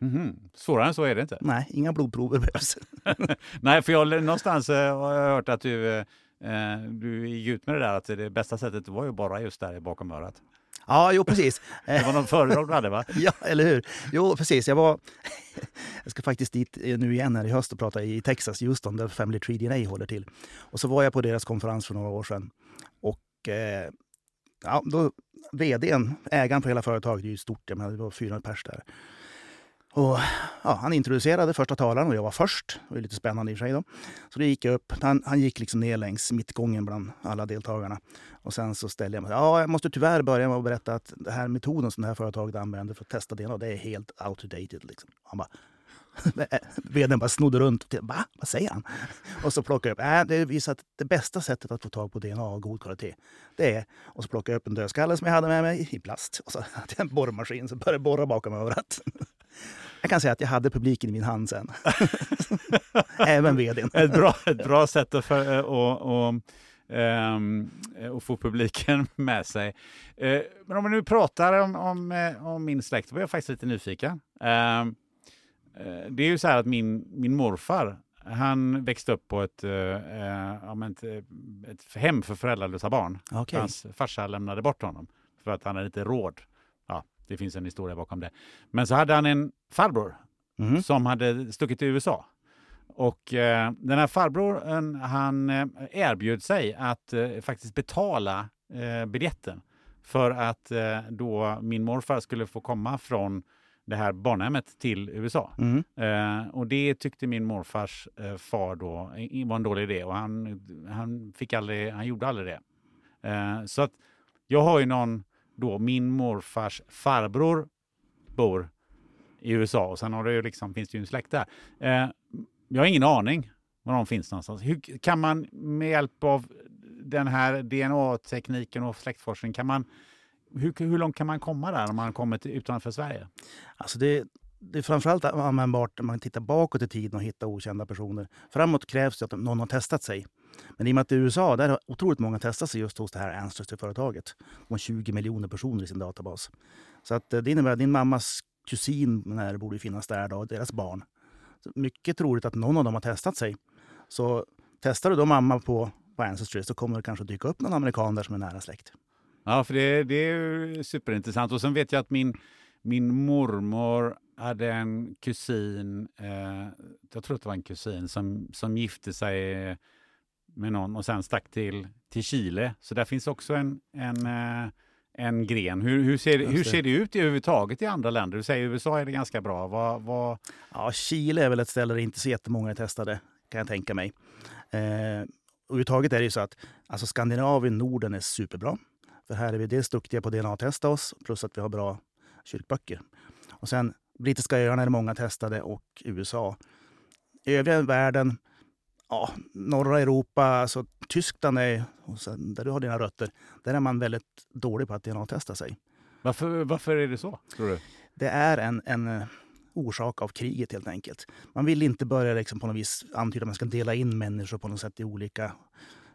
Mm -hmm. Svårare än så är det inte? Nej, inga blodprover behövs. Nej, för jag någonstans eh, har jag hört att du, Eh, du gick ut med det där att det bästa sättet var ju bara just där bakom örat. Ja, jo precis. Det var någon föredrag du hade va? ja, eller hur? Jo, precis. Jag var... jag ska faktiskt dit nu igen här i höst och prata i Texas, Houston, där Family Tree DNA håller till. Och så var jag på deras konferens för några år sedan. Och eh, ja, då, vdn, ägaren för hela företaget, det är ju stort, jag menar, det var 400 pers där. Och, ja, han introducerade första talaren och jag var först. Det var lite spännande i och för sig. Då. Så det gick jag upp. Han, han gick liksom ner längs mittgången bland alla deltagarna. Och sen så ställde jag mig. Ja, jag måste tyvärr börja med att berätta att den här metoden som det här företaget använder för att testa DNA, det är helt outdated. Liksom. Han bara, Veden bara snodde runt. Och Va? Vad säger han? Och så plockade jag upp. Äh, det visar att det bästa sättet att få tag på DNA av god kvalitet, det är... Och så plockade jag upp en dödskalle som jag hade med mig i plast. Och så hade jag en borrmaskin som började borra bakom örat. Jag kan säga att jag hade publiken i min hand sen. Även vdn. Ett bra, ett bra sätt att, för, eh, och, och, ehm, eh, um, och få publiken med sig. Uh, men om vi nu pratar om, om, om min släkt, då var jag faktiskt lite nyfiken. Uh, det är ju så här att min, min morfar, han växte upp på ett, uh, ett, ett hem för föräldralösa barn. Okay. Hans farsa lämnade bort honom för att han hade inte råd det finns en historia bakom det. Men så hade han en farbror mm. som hade stuckit till USA. Och eh, den här farbrorn han eh, erbjöd sig att eh, faktiskt betala eh, biljetten för att eh, då min morfar skulle få komma från det här barnhemmet till USA. Mm. Eh, och det tyckte min morfars eh, far då var en dålig idé och han, han, fick aldrig, han gjorde aldrig det. Eh, så att jag har ju någon då min morfars farbror bor i USA och sen har det ju liksom, finns det ju en släkt där. Eh, jag har ingen aning var de finns någonstans. Hur kan man med hjälp av den här DNA-tekniken och släktforskning, kan man, hur, hur långt kan man komma där om man kommer till, utanför Sverige? Alltså det, det är framförallt användbart när man tittar bakåt i tiden och hittar okända personer. Framåt krävs det att någon har testat sig. Men i och med att i USA där har otroligt många testat sig just hos det här Ancestry-företaget. De har 20 miljoner personer i sin databas. Så att eh, det innebär att din mammas kusin när borde finnas där, då, deras barn. Så mycket troligt att någon av dem har testat sig. Så testar du då mamma på, på Ancestry så kommer det kanske dyka upp någon amerikan där som är nära släkt. Ja, för det, det är superintressant. Och sen vet jag att min, min mormor hade en kusin, eh, jag tror att det var en kusin, som, som gifte sig med någon och sen stack till, till Chile. Så där finns också en, en, eh, en gren. Hur, hur, ser, hur ser det ut i överhuvudtaget i andra länder? Du säger USA är det ganska bra. Vad, vad... Ja, Chile är väl ett ställe där inte så jättemånga är testade, kan jag tänka mig. Eh, överhuvudtaget är det ju så att alltså Skandinavien, Norden är superbra. För här är vi dels duktiga på att DNA-testa oss, plus att vi har bra kyrkböcker. Och sen brittiska öarna är många testade och USA. I övriga världen ja, norra Europa, alltså Tyskland är, där du har dina rötter, där är man väldigt dålig på att DNA-testa sig. Varför, varför är det så, tror du? Det är en, en eh, orsak av kriget helt enkelt. Man vill inte börja liksom på något vis antyda att man ska dela in människor på något sätt i olika,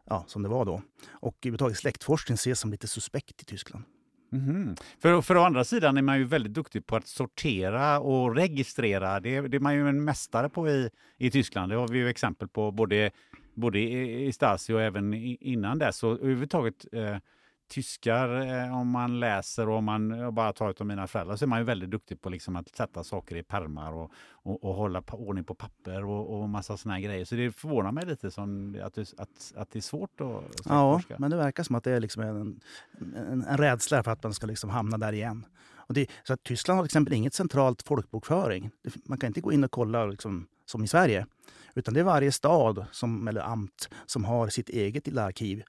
ja, som det var då. Och överhuvudtaget släktforskning ses som lite suspekt i Tyskland. Mm. För, för å andra sidan är man ju väldigt duktig på att sortera och registrera. Det, det är man ju en mästare på i, i Tyskland. Det har vi ju exempel på både, både i, Stasi och även innan dess. Och överhuvudtaget eh, tyskar, eh, om man läser och om man bara tar av mina föräldrar, så är man ju väldigt duktig på liksom att sätta saker i permar och, och, och hålla ordning på papper och, och massa såna här grejer. Så det förvånar mig lite som att, att, att det är svårt att Ja, men det verkar som att det är liksom en, en, en rädsla för att man ska liksom hamna där igen. Och det, så att Tyskland har till exempel inget centralt folkbokföring. Man kan inte gå in och kolla liksom, som i Sverige. Utan det är varje stad som, eller amt som har sitt eget lilla arkiv.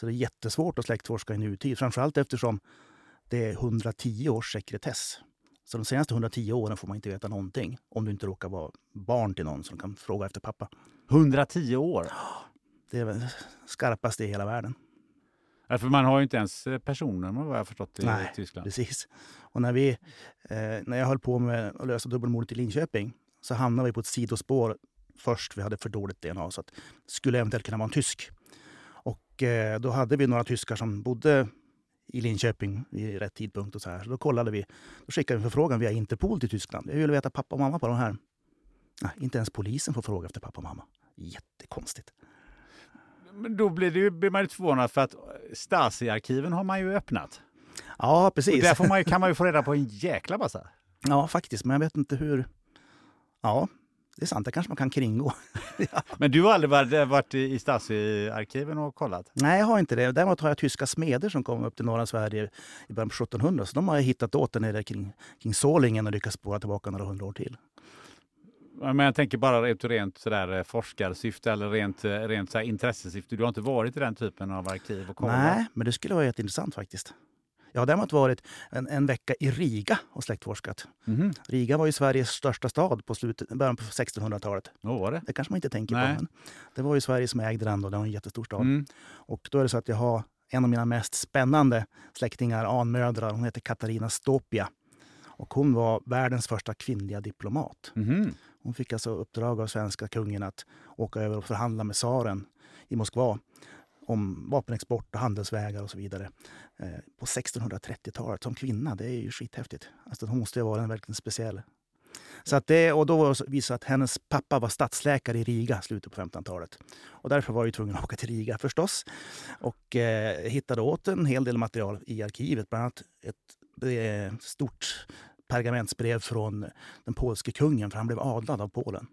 Så det är jättesvårt att släktforska i nutid, framförallt eftersom det är 110 års sekretess. Så de senaste 110 åren får man inte veta någonting om du inte råkar vara barn till någon som kan fråga efter pappa. 110 år? Det är väl skarpast i hela världen. Ja, för man har ju inte ens eh, personnummer vad jag förstått i Nej, Tyskland. precis. Och när, vi, eh, när jag höll på med att lösa dubbelmordet i Linköping så hamnade vi på ett sidospår först. Vi hade för dåligt DNA så att skulle eventuellt kunna vara en tysk. Och eh, då hade vi några tyskar som bodde i Linköping vid rätt tidpunkt. och så här. Så då kollade vi. Då skickade vi en förfrågan via Interpol till Tyskland. Vi ville veta pappa och mamma på de här. Nej, inte ens polisen får fråga efter pappa och mamma. Jättekonstigt. Men då blir, det ju, blir man ju förvånad för att Stasi-arkiven har man ju öppnat. Ja, Och precis. där får man kan man ju få reda på en jäkla massa. Ja, faktiskt. Men jag vet inte hur... Ja, det är sant. Det kanske man kan kringgå. Men du har aldrig varit, varit i Stasi-arkiven och kollat? Nej, jag har inte det. Däremot har jag tyska smeder som kom upp till norra Sverige i början på 1700. Så de har jag hittat åt där nere kring, kring Solingen och lyckats spåra tillbaka några hundra år till. Ja, Men jag tänker bara rent, rent sådär eh, forskarsyfte eller rent, eh, rent så intressesyfte. Du har inte varit i den typen av arkiv och kollat? Nej, men det skulle vara jätteintressant faktiskt. Jag har däremot varit en, en vecka i Riga och släktforskat. Mhm. Riga var ju Sveriges största stad på slutet, början på 1600-talet. Vad var det? Det kanske man inte tänker Nej. på. Men det var ju Sverige som ägde den då. Det var en jättestor stad. Mm. Och då är det så att jag har en av mina mest spännande släktingar, anmödrar. Hon heter Katarina Stopia. Och hon var världens första kvinnliga diplomat. Mhm. Hon fick alltså uppdrag av svenska kungen att åka över och förhandla med tsaren i Moskva om vapenexport och handelsvägar och så vidare. Eh, på 1630-talet som kvinna, det är ju skithäftigt. Alltså, hon måste ju vara en verkligen speciell. Så att det, och då visade att hennes pappa var stadsläkare i Riga i slutet på 1500-talet. Och därför var jag tvungen att åka till Riga förstås. Och eh, hittade åt en hel del material i arkivet. Bland annat ett stort pergamentsbrev från den polske kungen, för han blev adlad av Polen.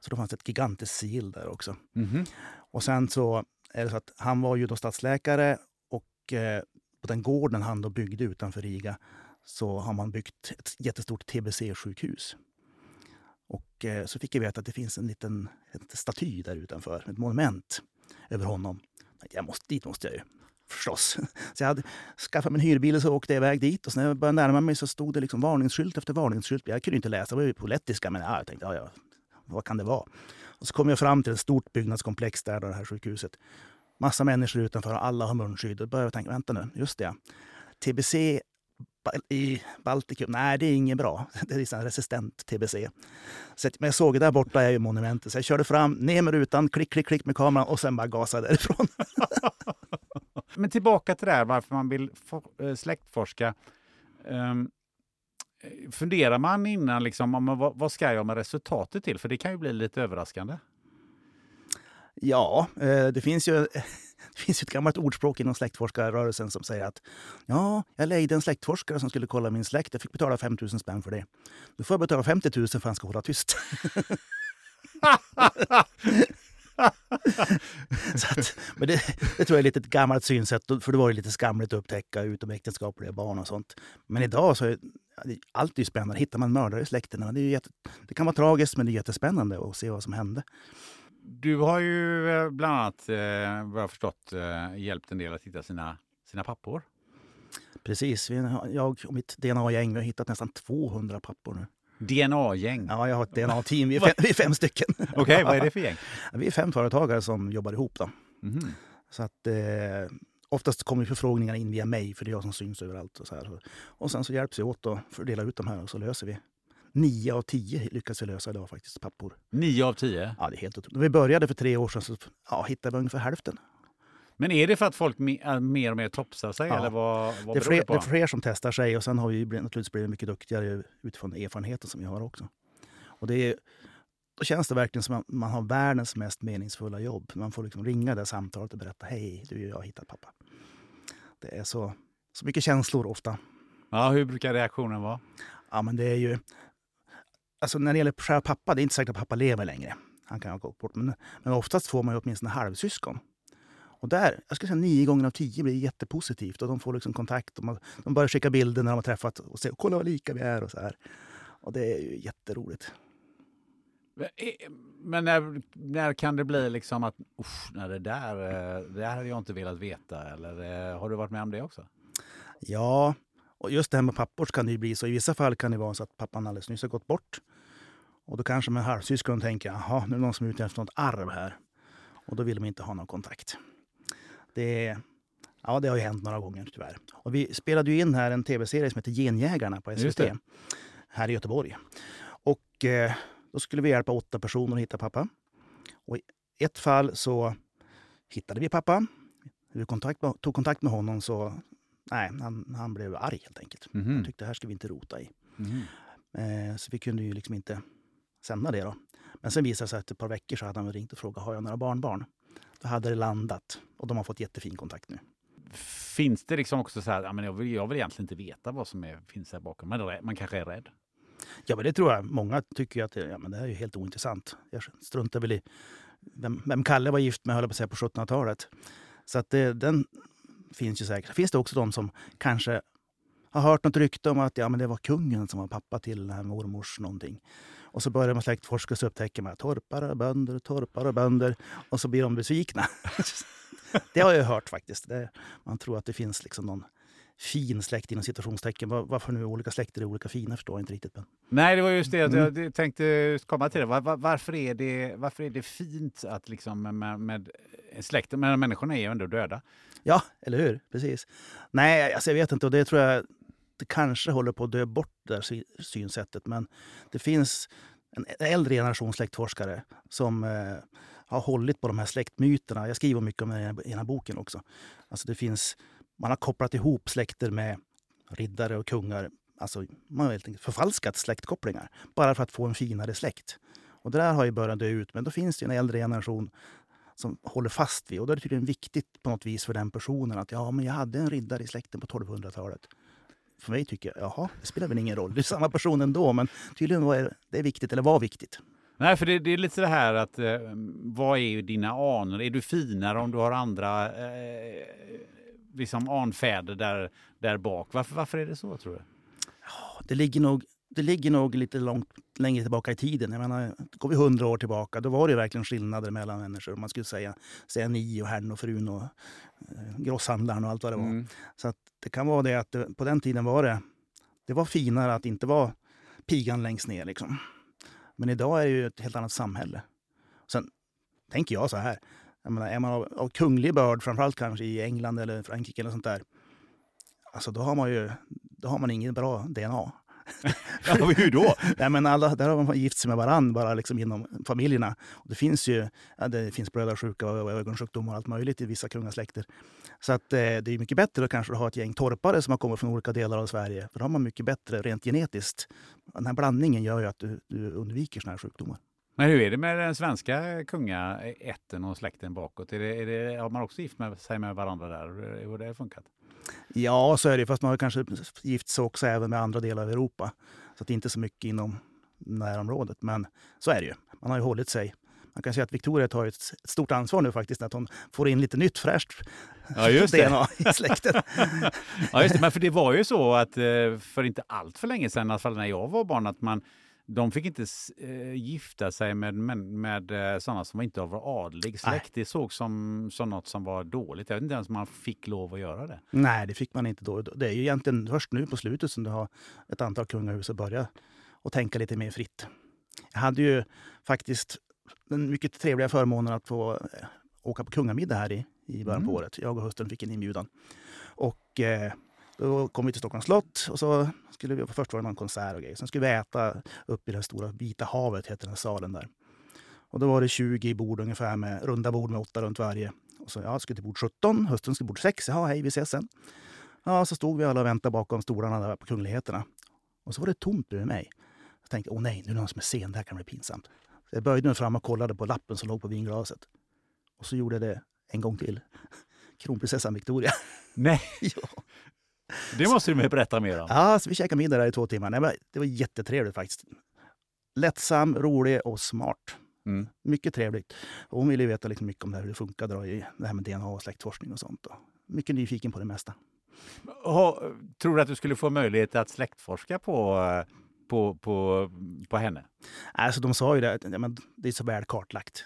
Så då fanns ett gigantiskt sigill där också. Mhm. Och sen så är det så att han var ju då stadsläkare och eh, på den gården han då byggde utanför Riga så har man byggt ett jättestort TBC-sjukhus. Och eh, så fick jag veta att det finns en liten ett staty där utanför, ett monument över honom. Jag måste, dit måste jag ju, förstås. Så jag hade skaffat mig en hyrbil och så åkte jag iväg dit. Och sen när jag började närma mig så stod det liksom varningsskylt efter varningsskylt. Jag kunde inte läsa, det var ju på lettiska, men ja, jag tänkte, ja, ja, vad kan det vara? Och så kom jag fram till ett stort byggnadskomplex där, då, det här sjukhuset. Massa människor utanför och alla har munskydd. Då började jag tänka, vänta nu, just det. ja. TBC i Baltikum, nej det är inget bra. Det är liksom resistent TBC. Så, men jag såg det där borta är ju monumentet. Så jag körde fram, ner med rutan, klick, klick, klick med kameran och sen bara gasade därifrån. Men tillbaka till det här varför man vill eh, släktforska. Ehm, funderar man innan, liksom, om, vad, vad ska jag med resultatet till? För det kan ju bli lite överraskande. Ja, eh, det finns ju det finns ju ett gammalt ordspråk inom släktforskarrörelsen som säger att ja, jag lejde en släktforskare som skulle kolla min släkt. Jag fick betala 5 000 spänn för det. Nu får jag betala 50 000 för att han ska hålla tyst. Så att, men det, det tror jag är lite ett gammalt synsätt, för det var ju lite skamligt att upptäcka utomäktenskapliga barn och sånt. Men idag så allt är ju spännande. Hittar man mördare i släkten, det, jätte, det kan vara tragiskt men det är jättespännande att se vad som hände. Du har ju eh, bland annat, eh, vad jag förstått, eh, hjälpt en del att hitta sina, sina pappor. Precis. Jag och mitt DNA-gäng har hittat nästan 200 pappor nu. DNA-gäng. Ja, jag har ett DNA-team. Vi, vi är fem stycken. Okej, vad är det för gäng? Vi är fem företagare som jobbar ihop. Då. Mhm. Så att, eh, oftast kommer förfrågningar in via mig, för det är jag som syns överallt. Och, så här. och sen så hjälps vi åt att fördela ut de här och så löser vi. Nio av tio lyckas vi lösa idag faktiskt, pappor. Nio av tio. Ja, det är helt otroligt. När vi började för tre år sedan så ja, hittade vi ungefär hälften. Men är det för att folk är mer och mer topsar sig? Ja. Eller vad, vad Det är, fler, det det är fler som testar sig och sen har vi naturligtvis blivit mycket duktigare utifrån erfarenheten som vi har också. Och det är, då känns det verkligen som att man har världens mest meningsfulla jobb. Man får liksom ringa det samtalet och berätta hej, du jag har hittat pappa. Det är så, så mycket känslor ofta. Ja, hur brukar reaktionen vara? Ja, men det är ju... Alltså när det gäller pappa, det är inte säkert att pappa lever längre. Han kan ha gått bort. Men, men oftast får man ju åtminstone halvsyskon. Och där, jag skulle säga nio gånger av tio blir jättepositivt. Och de får liksom kontakt. Och man, de börjar skicka bilder när de har träffat och säger kolla vad lika vi är och så här. Och det är ju jätteroligt. Men när, när kan det bli liksom att usch, nej, det, där, eh, det där hade jag inte velat veta? Eller eh, har du varit med om det också? Ja, och just det här med pappor kan det ju bli så. I vissa fall kan det vara så att pappan alldeles nyss har gått bort. Och då kanske med halvsyskon tänker jaha, nu är det någon som är ute efter något arv här. Och då vill de inte ha någon kontakt. Det, ja, det har ju hänt några gånger tyvärr. Och vi spelade ju in här en tv-serie som heter Genjägarna på SVT. Här i Göteborg. Och eh, då skulle vi hjälpa åtta personer att hitta pappa. Och i ett fall så hittade vi pappa. Vi kontakt, tog kontakt med honom så nej, han, han blev arg helt enkelt. Mhm. Han tyckte det här ska vi inte rota i. Mhm. Eh, så vi kunde ju liksom inte sända det då. Men sen visade det sig att ett par veckor så hade han ringt och frågat har jag några barnbarn. då hade det landat. Och de har fått jättefin kontakt nu. Finns det liksom också så här, jag, vill, jag vill egentligen inte veta vad som är, finns här bakom, men man kanske är rädd? Ja, men det tror jag. Många tycker att det, ja, men det här är helt ointressant. Jag struntar väl i vem, vem Kalle var gift med höll på, säga, på 1700-talet. Så att det, den finns ju säkert. Finns det också de som kanske har hört något rykte om att ja, men det var kungen som var pappa till den här mormors någonting. Och så börjar man släktforska och så upptäcker man torpare och bönder, torpare och bönder. Och så blir de besvikna. det har jag hört faktiskt. Det, man tror att det finns liksom någon fin släkt inom citationstecken. Varför nu olika släkter är olika fina förstår jag inte riktigt. Men... Nej, det var just det mm. jag tänkte komma till. Det. Var, varför, är det, varför är det fint att liksom med, med släkten, men människorna är ju ändå döda? Ja, eller hur? Precis. Nej, alltså jag vet inte. Och det tror jag det kanske håller på att dö bort, det där synsättet. Men det finns en äldre generation släktforskare som eh, har hållit på de här släktmyterna. Jag skriver mycket om det i den här boken också. Alltså det finns, man har kopplat ihop släkter med riddare och kungar. Alltså man har helt enkelt förfalskat släktkopplingar bara för att få en finare släkt. Och det där har ju börjat dö ut, men då finns det en äldre generation som håller fast vid. Och då är det tydligen viktigt på något vis för den personen att ja, men jag hade en riddare i släkten på 1200-talet för mig tycker jag, jaha, det spelar väl ingen roll. Det är samma person ändå, men tydligen var det viktigt, eller var viktigt. Nej, för det, det är lite det här att eh, vad är dina anor? Är du finare om du har andra eh, liksom anfäder där, där bak? Varför, varför är det så tror du? Det ligger nog det ligger nog lite långt längre tillbaka i tiden. Jag menar, går vi hundra år tillbaka, då var det verkligen skillnader mellan människor. Man skulle säga, säga ni och herrn och frun och eh, grosshandlaren och allt vad det var. Mm. Så det kan vara det att det, på den tiden var det, det var finare att inte vara pigan längst ner. Liksom. Men idag är det ju ett helt annat samhälle. Sen tänker jag så här, jag menar, är man av, av kunglig börd, framförallt kanske i England eller Frankrike eller sånt där, alltså då har man ju då har man ingen bra DNA. ja, hur då? Nej, men alla, där har man gift sig med varandra bara liksom inom familjerna. Och det finns ju ja, det finns blödarsjuka och ögonsjukdomar och allt möjligt i vissa kungasläkter. Så att, eh, det är mycket bättre att kanske ha ett gäng torpare som har kommit från olika delar av Sverige. För då har man mycket bättre rent genetiskt. Den här blandningen gör ju att du, du undviker såna här sjukdomar. Men hur är det med den svenska kungaätten och släkten bakåt? Är det, är det, har man också gift med, sig med varandra där? Hur har det funkat? Ja, så är det. Fast man har kanske gift sig också även med andra delar av Europa. Så det är inte så mycket inom närområdet. Men så är det ju. Man har ju hållit sig. Man kan säga att Victoria tar ett, stort ansvar nu faktiskt att hon får in lite nytt fräscht ja, just DNA i släkten. ja, just det. Men för det var ju så att eh, för inte allt för länge sedan, i alla fall när jag var barn, att man de fick inte äh, gifta sig med, med, med äh, sådana som inte var adlig släkt. Det såg som, som något som var dåligt. Jag vet inte ens om man fick lov att göra det. Nej, det fick man inte då. Det är ju egentligen först nu på slutet som du har ett antal kungahus att börja och tänka lite mer fritt. Jag hade ju faktiskt den mycket trevliga förmånen att få äh, åka på kungamiddag här i, i början mm. på året. Jag och hustrun fick en inbjudan. Och eh, då kom vi till Stockholms slott och så skulle vi, först var det någon konsert och grejer. Sen skulle vi äta upp i det stora Vita havet, heter den salen där. Och då var det 20 bord ungefär, med runda bord med åtta runt varje. Och så, ja, skulle till bord 17, hösten skulle bord 6. Ja, hej, vi ses sen. Ja, så stod vi alla och väntade bakom stolarna där på kungligheterna. Och så var det tomt bredvid mig. Jag tänkte, åh nej, nu är det någon som är sen, det här kan bli pinsamt. Så jag böjde mig fram och kollade på lappen som låg på vinglaset. Och så gjorde jag det en gång till. Kronprinsessan Victoria. Nej! ja. Det måste du berätta mer om. Ja, så vi käkade middag där i två timmar. Nej, det var jättetrevligt faktiskt. Lättsam, rolig och smart. Mm. Mycket trevligt. Och hon ville veta liksom mycket om det här, hur det funkade då, i det här med DNA och släktforskning och sånt. Och mycket nyfiken på det mesta. Och, tror du att du skulle få möjlighet att släktforska på, på, på, på henne? Alltså, de sa ju det, ja, men det är så väl kartlagt.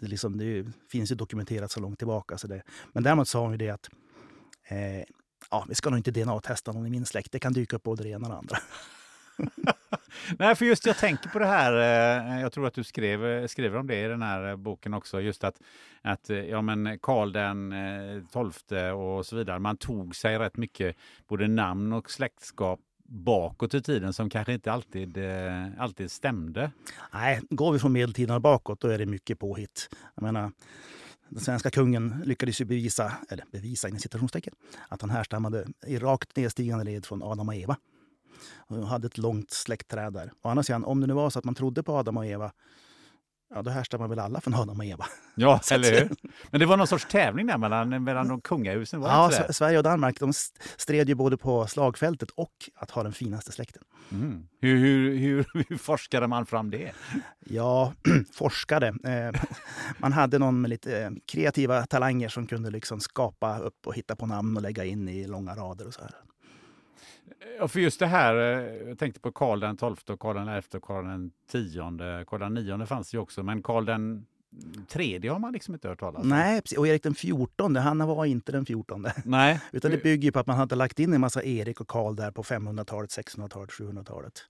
Det, liksom, det finns ju dokumenterat så långt tillbaka. Så det, men däremot sa hon ju det att eh, ja, vi ska nog inte DNA-testa någon i min släkt. Det kan dyka upp både det ena och det andra. Nej, för just jag tänker på det här, eh, jag tror att du skrev, skrev om det i den här eh, boken också, just att, att eh, ja, men Karl den tolfte och så vidare, man tog sig rätt mycket både namn och släktskap bakåt i tiden som kanske inte alltid, alltid stämde. Nej, går vi från medeltiden och bakåt då är det mycket påhitt. Jag menar, den svenska kungen lyckades ju bevisa, eller bevisa inom citationstecken, att han härstammade i rakt nedstigande led från Adam och Eva. Och hade ett långt släktträd där. Å andra sidan, om det nu var så att man trodde på Adam och Eva Ja, då härstammar väl alla från Adam och Eva. Ja, eller hur? Men det var någon sorts tävling där mellan, mellan de kungahusen, var Ja? S- Sverige och Danmark de st- stred ju både på slagfältet och att ha den finaste släkten. Mm. Hur, hur, hur, hur forskade man fram det? Ja, forskade. Eh, man hade någon med lite eh, kreativa talanger som kunde liksom skapa upp och hitta på namn och lägga in i långa rader och så här. Ja, för just det här, eh, jag tänkte på Karl den 12 och Karl den 11 och Karl den 10. Karl den 9 fanns ju också, men Karl den tredje har man liksom inte hört talas om. Nej, och Erik den 14, han var inte den 14. Nej. Utan det bygger på att man hade lagt in en massa Erik och Karl där på 500-talet, 600-talet, 700-talet.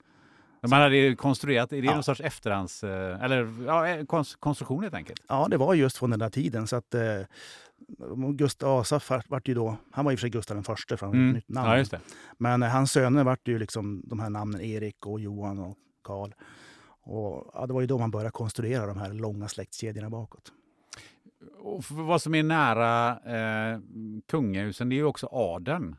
Man hade konstruerat, är det Ja. någon sorts efterhands... eh, Eller ja, eh, kons- konstruktion helt enkelt? Ja, det var just från den där tiden. Så att, eh, Gustav var- vart ju då, han var i och för sig Gustav den förste, för han ett nytt namn. Mm. Ja. Men eh, hans söner vart ju liksom de här namnen Erik och Johan och Karl. Och, ja, det var ju då man började konstruera de här långa släktkedjorna bakåt. Och vad som är nära eh, kungahusen, det är ju också adeln.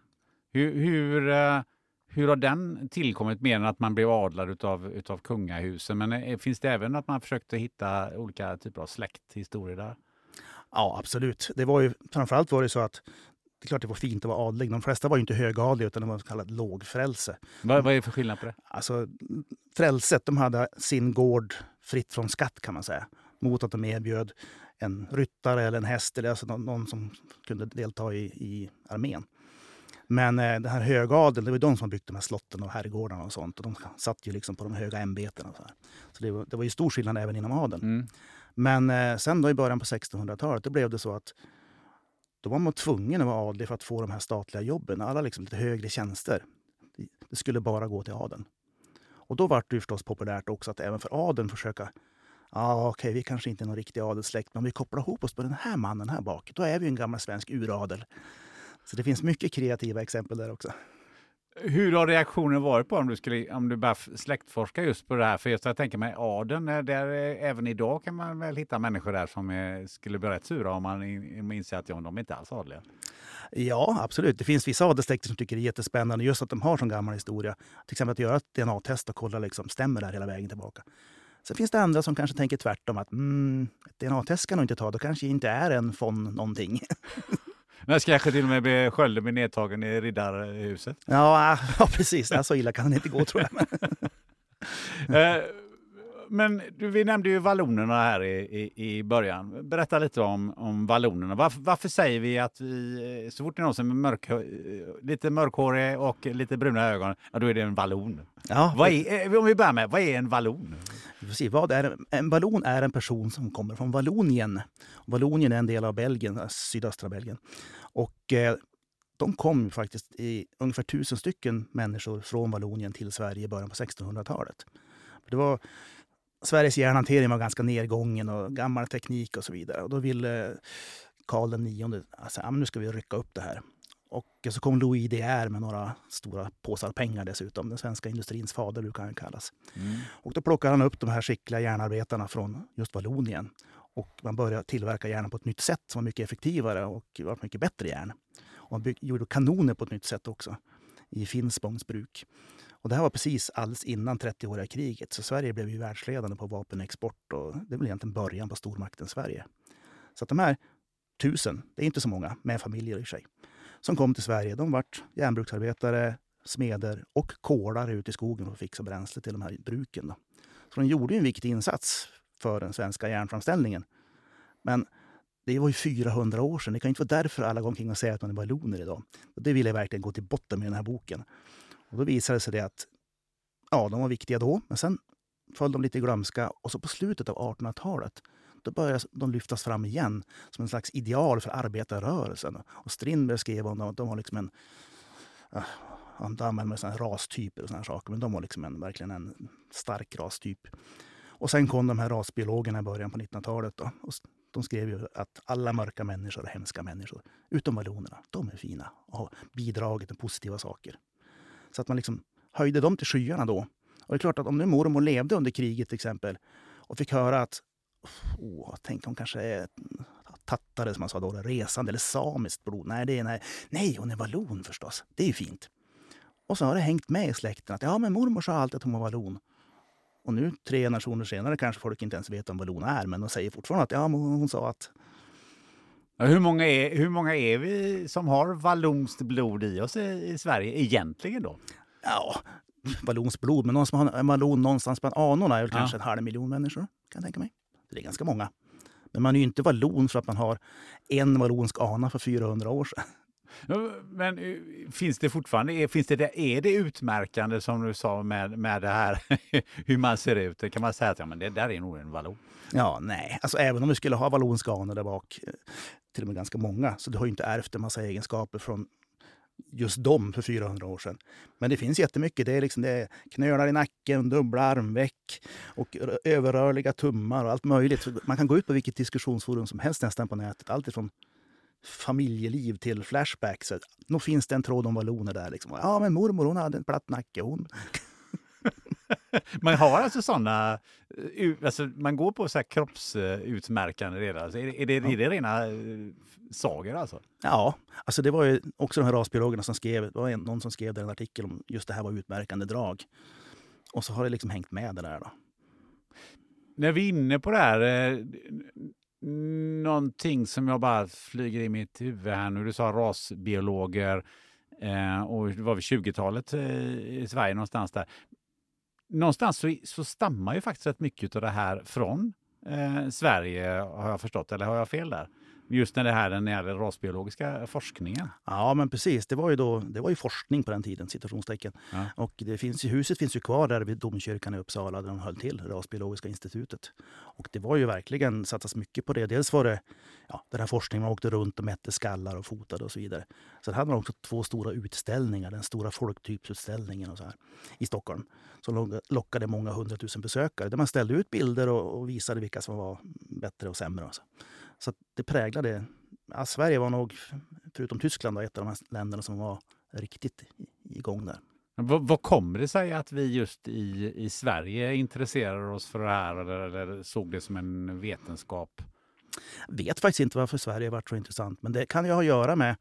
Hur, hur, eh, hur har den tillkommit mer än att man blev adlad utav, utav kungahusen? Men eh, finns det även att man försökte hitta olika typer av släkthistorier där? Ja, absolut. Det var ju, framförallt var det så att det är klart det var fint att vara adlig. De flesta var ju inte högadliga utan det var så kallat lågfrälse. Vad, vad är det för skillnad på det? Alltså, frälset de hade sin gård fritt från skatt kan man säga. Mot att de erbjöd en ryttare eller en häst eller alltså någon, någon som kunde delta i, i armén. Men eh, den här högadeln, det var de som byggt de här slotten och herrgårdarna och sånt. Och de satt ju liksom på de höga ämbetena. Så här. så det, var, det var ju stor skillnad även inom adeln. Mm. Men eh, sen då i början på 1600-talet, då blev det så att då var man tvungen att vara adlig för att få de här statliga jobben. Alla liksom lite högre tjänster. Det- skulle bara gå till adeln. Och då var det förstås populärt också att även för adeln försöka Ja, okej, vi kanske inte är någon riktig adelssläkt, men om vi kopplar ihop oss på den här mannen här bak, då är vi en gammal svensk uradel. Så det finns mycket kreativa exempel där också. Hur har reaktionen varit på om du, skulle, om du börjar f- släktforska just på det här? För just jag tänker mig adeln, där, eh, även idag kan man väl hitta människor där som eh, skulle bli rätt sura om man in- inser att ja, de är inte alls adliga. Ja, absolut. Det finns vissa adelssläkter som tycker det är jättespännande just att de har sån gammal historia. Till exempel att göra ett DNA-test och kolla liksom, stämmer det här hela vägen tillbaka. Sen finns det andra som kanske tänker tvärtom att mm, ett DNA-test ska nog inte ta, då kanske inte är en von någonting. Men kanske till och med bli skölden bli nedtagen i riddarhuset. ja, ja, precis. Så illa kan det inte gå tror jag. Men du, vi nämnde ju vallonerna här i, i, i början. Berätta lite om, om vallonerna. Varför, varför säger vi att vi, eh, så fort det är någon som är mörk, eh, lite mörkhårig och lite bruna ögon, ja, då är det en vallon. Ja, Vad är, eh, om vi börjar med, vad är en vallon? Se, vad är, en vallon är en person som kommer från Vallonien. Vallonien är en del av Belgien, sydöstra Belgien. Och eh, de kom faktiskt i ungefär tusen stycken människor från Vallonien till Sverige i början på 1600-talet. Det var, Sveriges järnhantering var ganska nedgången och gammal teknik och så vidare. Och då ville Karl nionde, alltså, ja, men nu ska vi rycka upp det här. Och så kom Louis De Geer med några stora påsar pengar dessutom. Den svenska industrins fader brukar han kallas. Och då plockade han upp de här skickliga järnarbetarna från just Vallonien. Och man började tillverka järn på ett nytt sätt som var mycket effektivare och var mycket bättre järn. Och man gjorde kanoner på ett nytt sätt också i Finspångs bruk. Och det här var precis alldeles innan 30-åriga kriget. Så Sverige blev ju världsledande på vapenexport och det blev egentligen början på stormakten Sverige. Så att de här tusen, det är inte så många, med familjer i sig, som kom till Sverige, de vart järnbruksarbetare, smeder och kolare ute i skogen för att fixa bränsle till de här bruken. Då. Så de gjorde ju en viktig insats för den svenska järnframställningen. Men det var ju 400 år sedan. Det kan inte vara därför alla går omkring och säger att man är valloner idag. Och det vill jag verkligen gå till botten med i den här boken. Och då visade det sig det att ja, de var viktiga då, men sen föll de lite i glömska. Och så på slutet av 1800-talet då började de lyftas fram igen som en slags ideal för arbetarrörelsen. Och Strindberg skrev om dem att de var liksom en... Uh, han använde såna rastyper och såna saker, men de var liksom en, verkligen en stark rastyp. Och sen kom de här rasbiologerna i början på 1900-talet. Då, och de skrev ju att alla mörka människor är hemska människor, utom vallonerna. De är fina och har bidragit med positiva saker. Så att man liksom höjde dem till skyarna då. Och det är klart att om nu mormor levde under kriget till exempel och fick höra att oh, tänk hon kanske är tattare som man sa då, resande eller samiskt blod. Nej, det är, nej, nej, hon är vallon förstås. Det är ju fint. Och så har det hängt med i släkten att ja, men mormor sa alltid att hon var vallon. Och nu tre generationer senare kanske folk inte ens vet om vallon är, men de säger fortfarande att ja, hon, sa att hur, många är, hur många är vi som har vallonskt blod i oss i, i Sverige egentligen då? Ja, vallonskt blod, men någon som har en vallon någonstans bland anorna är väl Ja. kanske en halv miljon människor, kan jag tänka mig. Det är ganska många. Men man är ju inte vallon för att man har en vallonsk ana för 400 år sedan. Men eh, finns det fortfarande, finns det, det- är det utmärkande som du sa med, med det här hur man ser ut? Kan man säga att ja, men det där är nog en vallon? Ja, nej. Alltså även om vi skulle ha vallonska anor där bak, eh, till och med ganska många, så du har ju inte ärvt en massa egenskaper från just dem för 400 år sedan. Men det finns jättemycket. Det är, liksom, det är knölar i nacken, dubbla armveck och överrörliga tummar och allt möjligt. Så Man kan gå ut på vilket diskussionsforum som helst nästan på nätet. Allt ifrån familjeliv till flashbacks. Så Nog finns det en tråd om valloner där. Liksom. Ja, men mormor hon hade en platt nacke. Hon... Man har alltså sådana, alltså man går på så här kroppsutmärkande redan. Alltså är, det, är, det, är det rena eh, sagor alltså? Ja, alltså det var ju också de här rasbiologerna som skrev, det var någon som skrev en artikel om just det här var utmärkande drag. Och så har det liksom hängt med det där då. När vi är inne på det här, eh, någonting som jag bara flyger i mitt huvud här nu. Du sa rasbiologer eh, och det var vid 20-talet eh, i Sverige någonstans där. Någonstans så, så stammar ju faktiskt rätt mycket av det här från eh, Sverige har jag förstått, eller har jag fel där? Just när det här det gäller rasbiologiska forskningen. Ja, men precis. Det var ju, då, det var ju forskning på den tiden, citationstecken. Ja. Och det finns, huset finns ju kvar där vid domkyrkan i Uppsala där de höll till, Rasbiologiska institutet. Och det var ju verkligen satsas mycket på det. Dels var det ja, den här forskningen, man åkte runt och mätte skallar och fotade och så vidare. Sen hade man också två stora utställningar, den stora folktypsutställningen och så här, i Stockholm. Som lock- lockade många hundratusen besökare. Där man ställde ut bilder och, och visade vilka som var bättre och sämre. Och så så det präglade... Ja, Sverige var nog, förutom Tyskland, då, ett av de här länderna som var riktigt igång där. Vad, vad kommer det sig att vi just i, i Sverige intresserar oss för det här eller, eller såg det som en vetenskap? vet faktiskt inte varför Sverige varit så intressant, men det kan ju ha att göra med...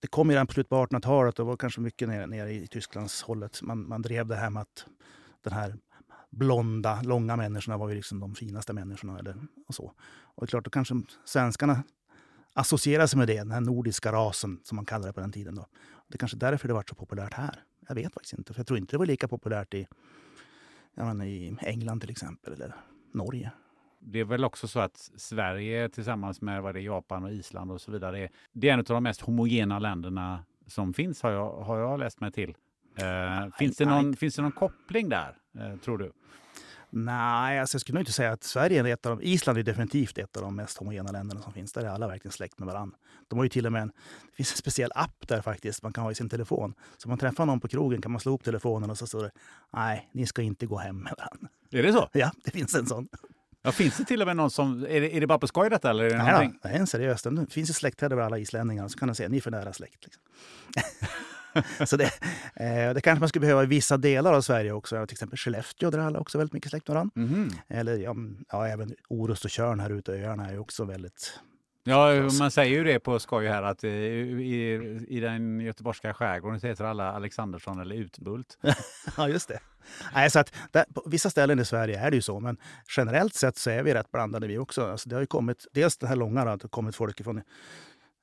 Det kom ju redan på slutet på 1800-talet och var kanske mycket nere, nere i Tysklands hållet. Man, man drev det här med att den här blonda, långa människorna var ju liksom de finaste människorna. Eller, och så. Och det är klart, då kanske svenskarna associerar sig med det, den här nordiska rasen som man kallade det på den tiden. Då. Det är kanske därför det varit så populärt här. Jag vet faktiskt inte, för jag tror inte det var lika populärt i, menar, i England till exempel, eller Norge. Det är väl också så att Sverige tillsammans med vad det är, Japan och Island och så vidare, det är en av de mest homogena länderna som finns har jag, har jag läst mig till. Eh, finns, det någon, finns det någon koppling där, eh, tror du? Nej, alltså jag skulle nog inte säga att Sverige är ett av de... Island är definitivt ett av de mest homogena länderna som finns. Där är alla verkligen släkt med varandra. De har ju till och med en, det finns en speciell app där faktiskt man kan ha i sin telefon. Så om man träffar någon på krogen kan man slå upp telefonen och så står det Nej, ni ska inte gå hem med varandra. Är det så? Ja, det finns en sån. Ja, finns det till och med någon som, är det, är det bara på skoj detta eller? Är det Nej, någonting? det är en seriös. Det finns ett släktträd över alla islänningar. Så kan man säga ni är för nära släkt. Liksom. så det, eh, det kanske man skulle behöva i vissa delar av Sverige också. Till exempel Skellefteå, där alla också väldigt mycket släkt med varandra. Mhm. Eller ja, mm, ja, även Orust och Tjörn här ute, öarna är ju också väldigt... Ja, man säger ju det på skoj här att eh, i, i den göteborgska skärgården så heter alla Alexandersson eller Utbult. ja, just det. Nej, så att där, på vissa ställen i Sverige är det ju så, men generellt sett så är vi rätt blandade vi också. Alltså, det har ju kommit, dels det här långa, då, att det har kommit folk från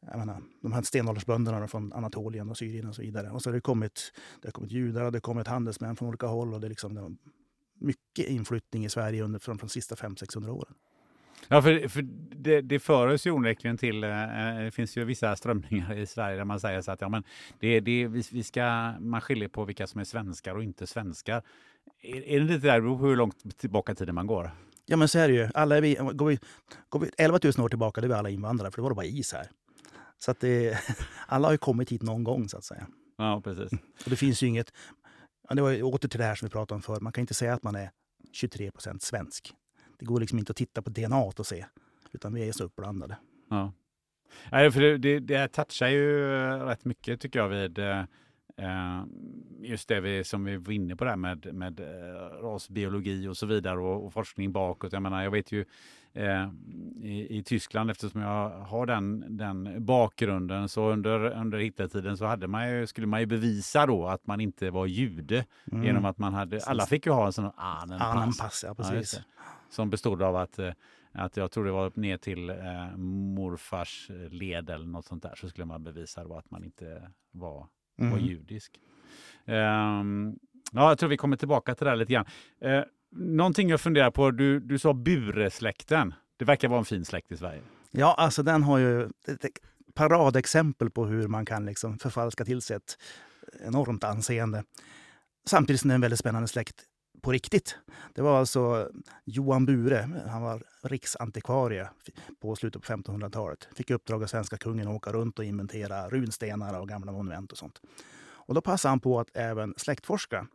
jag menar, de här stenåldersbönderna från Anatolien och Syrien och så vidare. Och så har det kommit, det har kommit judar och det har kommit handelsmän från olika håll. Och det är liksom, det mycket inflyttning i Sverige under, från, de sista 500-600 åren. Ja, för, för det, det för oss ju onekligen till, eh, det finns ju vissa strömningar i Sverige där man säger så att ja, men det, det, vi, vi ska, man skiljer på vilka som är svenskar och inte svenskar. Är, är det lite där, beror på hur långt tillbaka i tiden man går? Ja men så är det ju. Alla är vi, går, vi, går vi 11 000 år tillbaka, då är vi alla invandrare, för då var det bara is här. Så att det, alla har ju kommit hit någon gång så att säga. Ja, precis. Och det finns ju inget... Det var ju åter till det här som vi pratade om förr. Man kan inte säga att man är 23 procent svensk. Det går liksom inte att titta på DNA och se. Utan vi är så uppblandade. Ja. Nej, för det, det, det touchar ju eh, rätt mycket tycker jag vid eh, Eh, just det vi, som vi var inne på där med, med eh, rasbiologi och så vidare och, och, forskning bakåt. Jag menar, jag vet ju eh, i, i, Tyskland eftersom jag har den, den bakgrunden så under, under Hitlertiden så hade man ju, skulle man ju bevisa då att man inte var jude mm. genom att man hade, alla fick ju ha en sån Annenpass. pass. Ja, precis. Ja, som bestod av att att jag tror det var ner till eh, morfars led eller något sånt där så skulle man bevisa då att man inte var, mm. var judisk. Um, ja, jag tror vi kommer tillbaka till det här lite grann. Uh, någonting jag funderar på, du, du sa Bure-släkten. Det verkar vara en fin släkt i Sverige. Ja, alltså den har ju ett paradexempel på hur man kan liksom förfalska till sig ett enormt anseende. Samtidigt som det är en väldigt spännande släkt på riktigt. Det var alltså Johan Bure, han var riksantikvarie på slutet på 1500-talet. Fick uppdrag av svenska kungen att åka runt och inventera runstenar och gamla monument och sånt. Och då passade han på att även släktforska.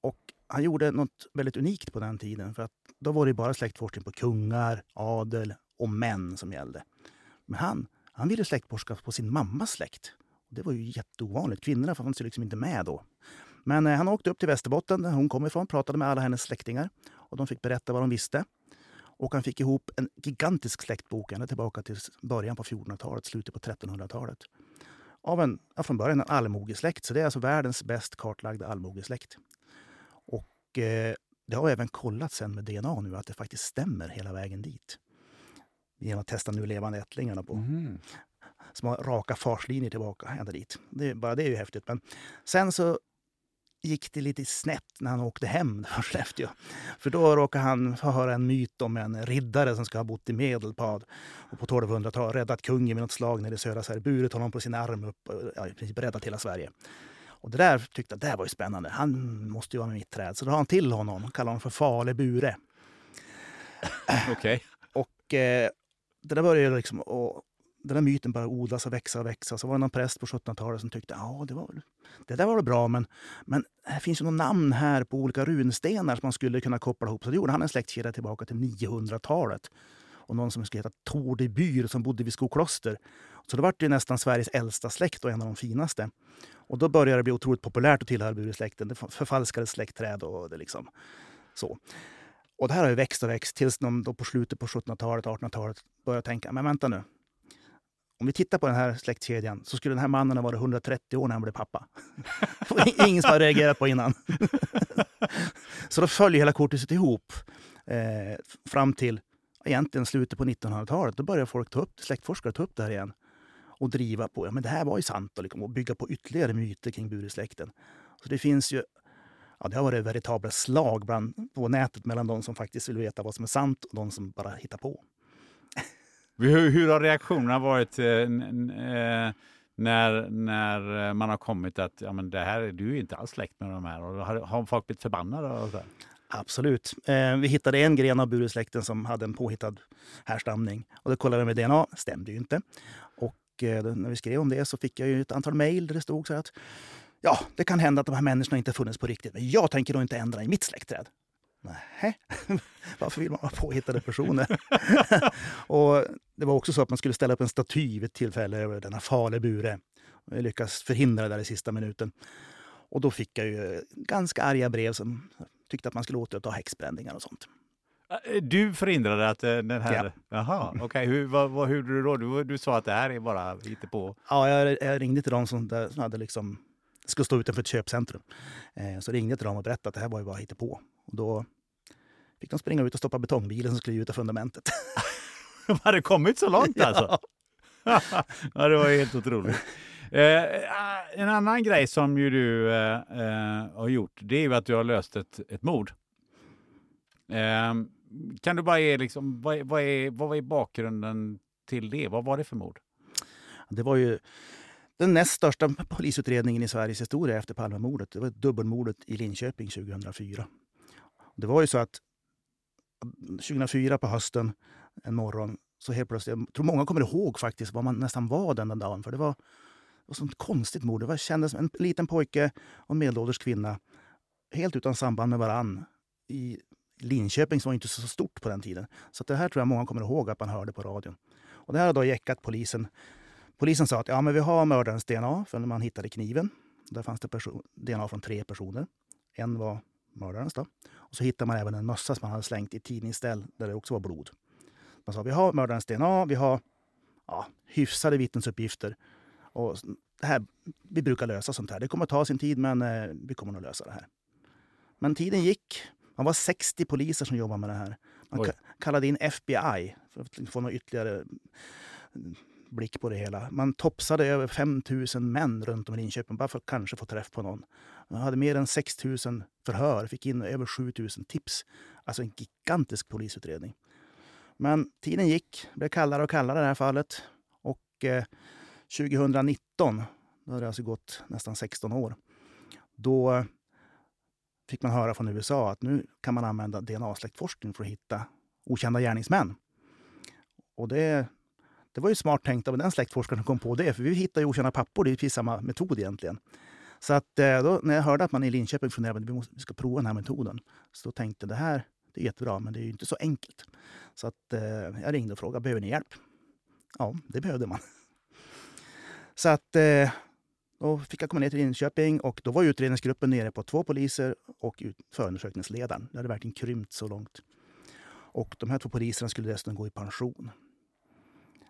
Och han gjorde något väldigt unikt på den tiden. För att då var det bara släktforskning på kungar, adel och män som gällde. Men han, han ville släktforska på sin mammas släkt. Det var ju jätteovanligt. Kvinnorna fanns ju liksom inte med då. Men eh, han åkte upp till Västerbotten, där hon kom ifrån, pratade med alla hennes släktingar. Och de fick berätta vad de visste. Och han fick ihop en gigantisk släktbok ända tillbaka till början på 1400-talet, slutet på 1300-talet. Av en, ja, från början en allmogesläkt, så det är alltså världens bäst kartlagda allmogesläkt. Och eh, det har även kollats sen med DNA nu att det faktiskt stämmer hela vägen dit. Genom att testa nu levande ättlingarna på. Mm. Som har raka farslinjer tillbaka ända dit. Det, bara det är ju häftigt. Men sen så gick det lite snett när han åkte hem från Skellefteå. För då råkade han få höra en myt om en riddare som ska ha bott i Medelpad och på 1200-talet räddat kungen vid något slag nere i södra Sverige, burit honom på sin arm upp och ja, räddat hela Sverige. Och det där tyckte jag det var ju spännande. Han måste ju vara med mitt träd. Så då har han till honom, kallar honom för Fale Bure. Okej. Okay. Och eh, det där började liksom och den där myten bara odlas och växa och växa. Så var det någon präst på 1700-talet som tyckte ja, det, var, det där var väl bra, men, men det finns ju några namn här på olika runstenar som man skulle kunna koppla ihop. Så då gjorde han en släktkedja tillbaka till 900-talet. Och någon som skulle heta Tor de Byr som bodde vid Skokloster. Så det var det nästan Sveriges äldsta släkt och en av de finaste. Och då började det bli otroligt populärt att tillhöra Buresläkten. Det förfalskades släktträd och det liksom så. Och det här har ju växt och växt tills de då på slutet på 1700-talet, 1800-talet började tänka, men vänta nu, om vi tittar på den här släktkedjan så skulle den här mannen ha varit 130 år när han blev pappa. Ingen som har reagerat på innan. så då följer hela kortet ihop eh, fram till egentligen slutet på 1900-talet. Då började folk ta upp, släktforskare ta upp det här igen och driva på. Ja, men det här var ju sant och, liksom, och bygga på ytterligare myter kring Buresläkten. Så det finns ju Ja, det har varit veritabla slag bland, på nätet mellan de som faktiskt vill veta vad som är sant och de som bara hittar på. Hur, hur har reaktionerna varit eh, eh när, när eh, man har kommit att ja, men det här, du är inte alls släkt med de här? Och har, har folk blivit förbannade? Och så? Absolut. Eh, vi hittade en gren av buresläkten som hade en påhittad härstamning. Och det kollade vi med DNA, stämde ju inte. Och eh, när vi skrev om det så fick jag ju ett antal mejl där det stod så att ja, det kan hända att de här människorna inte funnits på riktigt, men jag tänker nog inte ändra i mitt släktträd. Nej, varför vill man ha påhittade personer? och det var också så att man skulle ställa upp en staty vid ett tillfälle över denna Fale bure. Jag lyckades förhindra det där i sista minuten. Och då fick jag ju ganska arga brev som tyckte att man skulle återuppta häxbränningar och sånt. Du förhindrade att den här... Ja. Jaha, okej. Okay. Hur, vad, vad, hur du då? Du, du sa att det här är bara på. Ja, jag, jag ringde till dem som, som hade liksom skulle stå utanför ett köpcentrum. Eh, så ringde jag till dem och berättade att det här var ju bara på. Och då fick de springa ut och stoppa betongbilen som skulle ut av fundamentet. Har det kommit så långt alltså? Ja, ja det var helt otroligt. Eh, en annan grej som ju du eh, eh, har gjort, det är ju att du har löst ett, ett mord. Eh, kan du bara ge, liksom, vad, vad, är, vad är bakgrunden till det? Vad var det för mord? Det var ju den näst största polisutredningen i Sveriges historia efter Palmemordet. Det var dubbelmordet i Linköping 2004. Det var ju så att mm, 2004 på hösten, en morgon, så helt plötsligt, jag tror många kommer ihåg faktiskt var man nästan var den dagen. För det var, det var sånt konstigt mord. Det var, kändes som en liten pojke och en medelålders kvinna. Helt utan samband med varann. I Linköping som var inte så stort på den tiden. Så det här tror jag många kommer ihåg att man hörde på radion. Och det här har då jäckat polisen. Polisen sa att ja, men vi har mördarens DNA för när man hittade kniven. Där fanns det DNA från tre personer. En var mördarens. Då. Och så hittade man även en mössa som man hade slängt i tidningsställ där det också var blod. Man sa vi har mördarens DNA, vi har ja, hyfsade vittnesuppgifter. Och det här, vi brukar lösa sånt här. Det kommer att ta sin tid, men eh, vi kommer att lösa det här. Men tiden gick. Man var 60 poliser som jobbade med det här. Man Oj. kallade in FBI för att få någon ytterligare blick på det hela. Man topsade över 5 000 män runt om i Linköping bara för att kanske få träff på någon. Man hade mer än 6 000 förhör, fick in över 7 000 tips. Alltså en gigantisk polisutredning. Men tiden gick, det blev kallare och kallare i det här fallet. Och eh, 2019, då hade det alltså gått nästan 16 år, då fick man höra från USA att nu kan man använda DNA-släktforskning för att hitta okända gärningsmän. Och det, det var ju smart tänkt av den släktforskaren som kom på det, för vi hittar ju okända pappor, det är precis samma metod egentligen. Så att eh, då, när jag hörde att man i Linköping funderade på att vi, ska prova den här metoden, så då tänkte jag det här det är jättebra, men det är ju inte så enkelt. Så att, eh, jag ringde och frågade, behöver ni hjälp? Ja, det behövde man. Så att eh, då fick jag komma ner till Linköping och då var utredningsgruppen nere på två poliser och ut- förundersökningsledaren. Det hade verkligen krympt så långt. Och de här två poliserna skulle dessutom gå i pension.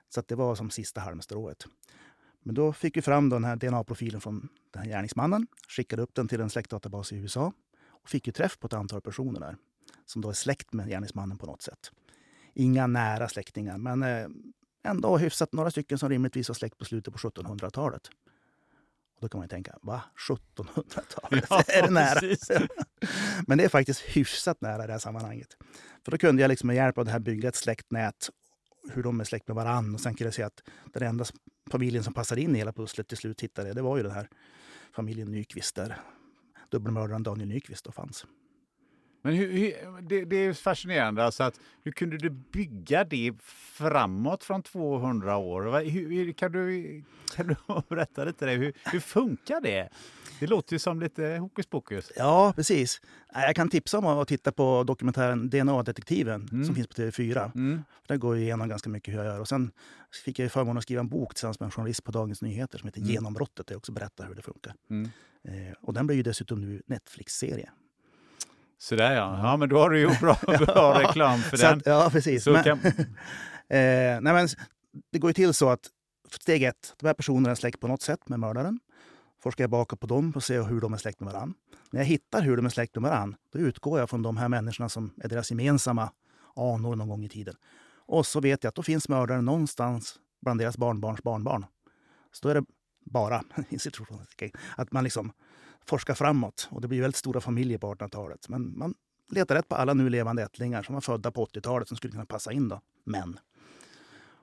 Så att det var som sista halmstrået. Men då fick vi fram den här DNA-profilen från den här gärningsmannen, skickade upp den till en släktdatabas i USA och fick ju träff på ett antal personer där som då är släkt med gärningsmannen på något sätt. Inga nära släktingar, men eh, ändå hyfsat några stycken som rimligtvis var släkt på slutet på 1700-talet. Och då kan man ju tänka, va? 1700-talet? Ja, är det nära? Men det är faktiskt hyfsat nära i det här sammanhanget. För då kunde jag liksom med hjälp av det här bygga ett släktnät, hur de är släkt med varann. Och sen kunde jag se att den enda familjen som passade in i hela pusslet till slut hittade det, det var ju den här familjen Nyqvist där dubbelmördaren Daniel Nyqvist då fanns. Men hur, hur, det, det är fascinerande. Alltså att, hur kunde du bygga det framåt från 200 år? Hur, kan, du, kan du berätta lite? Det? Hur, hur funkar det? Det låter ju som lite hokus pokus. Ja, precis. Jag kan tipsa om att titta på dokumentären DNA-detektiven som finns på TV4. Mm. Där går igenom ganska mycket hur jag gör. Och sen fick jag förmånen att skriva en bok tillsammans med en journalist på Dagens Nyheter som heter Genombrottet där jag också berättar hur det funkar. Mm. Eh, och den blir ju dessutom nu Netflix-serie. Sådär ja. ja, men då har du gjort bra, bra reklam för den. att, ja, precis. Men- kan, Eh, nej men, det går ju till så att steg ett, de här personerna är släkt på något sätt med mördaren. Forskar jag bakåt på dem för att se hur de är släkt med varann. När jag hittar hur de är släkt med varann, då utgår jag från de här människorna som är deras gemensamma anor någon gång i tiden. Och så vet jag att då finns mördaren någonstans bland deras barnbarns barnbarn. Så då är det bara att man liksom forskar framåt. Och det blir väldigt stora familjer på 1800-talet. Men man letar rätt på alla nu levande ättlingar som var födda på 80-talet som skulle kunna passa in. Då. Män.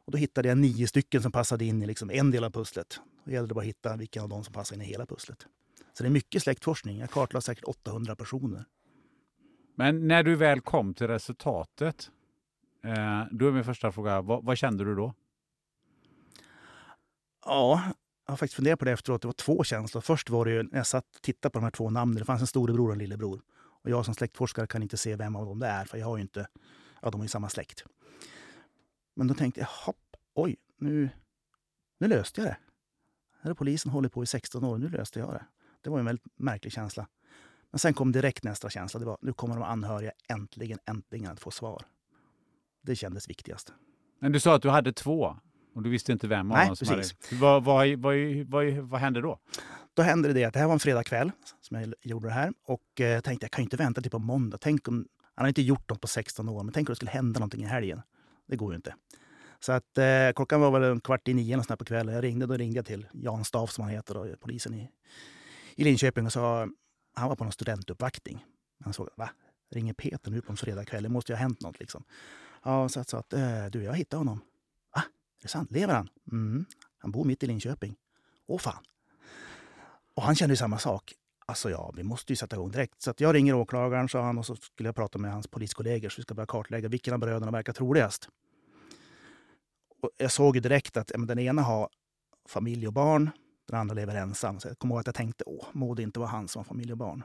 Och då hittade jag nio stycken som passade in i liksom en del av pusslet. Då gällde det bara att hitta vilken av dem som passade in i hela pusslet. Så det är mycket släktforskning. Jag kartlade säkert 800 personer. men när du väl kom till resultatet, eh, då är min första fråga, vad, vad kände du då? Ja, har faktiskt funderat på det efteråt. Det var två känslor. Först var det ju när jag satt och tittade på de här två namnen. Det fanns en storebror och en lillebror. Och jag som släktforskare kan inte se vem av dem det är, för jag har ju inte... Ja, de är ju samma släkt. Men då tänkte jag, hopp, oj, nu, nu löste jag det. Här har polisen hållit på i 16 år, nu löste jag det. Det var en väldigt märklig känsla. Men sen kom direkt nästa känsla. Det var, nu kommer de anhöriga äntligen, äntligen att få svar. Det kändes viktigast. Men du sa att du hade två och du visste inte vem av Nej, dem som precis. hade... Vad, vad, vad, vad, vad hände då? Då hände det, att det här var en fredagkväll som jag gjorde det här. Och eh, tänkte jag kan ju inte vänta till på måndag. Tänk om, han har inte gjort något på 16 år, men tänk om det skulle hända någonting i helgen. Det går ju inte. Så att eh, klockan var väl en kvart i nio på kvällen. Jag ringde, då ringde jag till Jan Staff som han heter, då, polisen i, i Linköping och sa han var på någon studentuppvaktning. Han såg, va? Ringer Peter nu på en fredagkväll? Det måste ju ha hänt något liksom. Ja, så jag sa att eh, du, jag hittade honom. Är det sant? Lever han? Mm. Han bor mitt i Linköping. Åh fan. Och han kände ju samma sak. Alltså ja, vi måste ju sätta igång direkt. Så att jag ringer åklagaren, sa han, och så skulle jag prata med hans poliskollegor så vi ska börja kartlägga vilken av bröderna verkar troligast. Och jag såg ju direkt att ja, men den ena har familj och barn, den andra lever ensam. Så jag kommer ihåg att jag tänkte, åh, må det inte vara han som har familj och barn.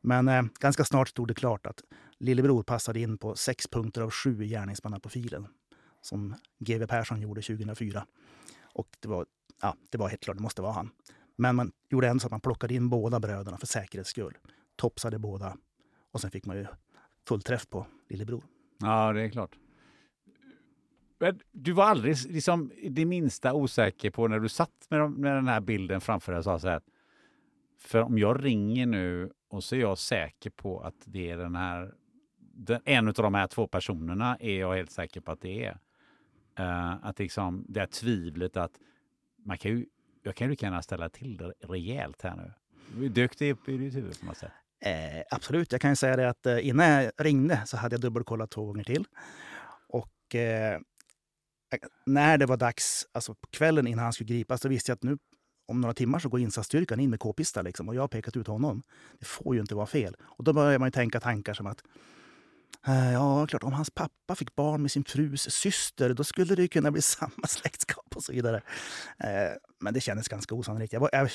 Men eh, ganska snart stod det klart att lillebror passade in på sex punkter av sju i gärningsmannaprofilen som GW Persson gjorde 2004. Och det var, ja, det var helt klart, det måste vara han. Men man gjorde ändå så att man plockade in båda bröderna för säkerhets skull. Topsade båda. Och sen fick man ju full träff på lillebror. Ja, det är klart. Men du var aldrig liksom, det minsta osäker på när du satt med, med den här bilden framför dig och sa så här. För om jag ringer nu och så är jag säker på att det är den här, den, en av de här två personerna är jag helt säker på att det är. Uh, att liksom, det här tvivlet att man kan ju, jag kan ju lika gärna ställa till det rejält här nu. Dök det upp i ditt huvud på något sätt? Eh, absolut, jag kan ju säga det att eh, innan jag ringde så hade jag dubbelkollat två gånger till. Och eh, eh när det var dags, alltså på kvällen innan han skulle gripas, så visste jag att nu om några timmar så går insatsstyrkan in med k-pista liksom, och jag har pekat ut honom. Det får ju inte vara fel. Och då börjar man ju tänka tankar som att Eh, ja, klart, om hans pappa fick barn med sin frus syster, då skulle det kunna bli samma släktskap och så vidare. Eh, men det kändes ganska osannolikt. Jag var, jag,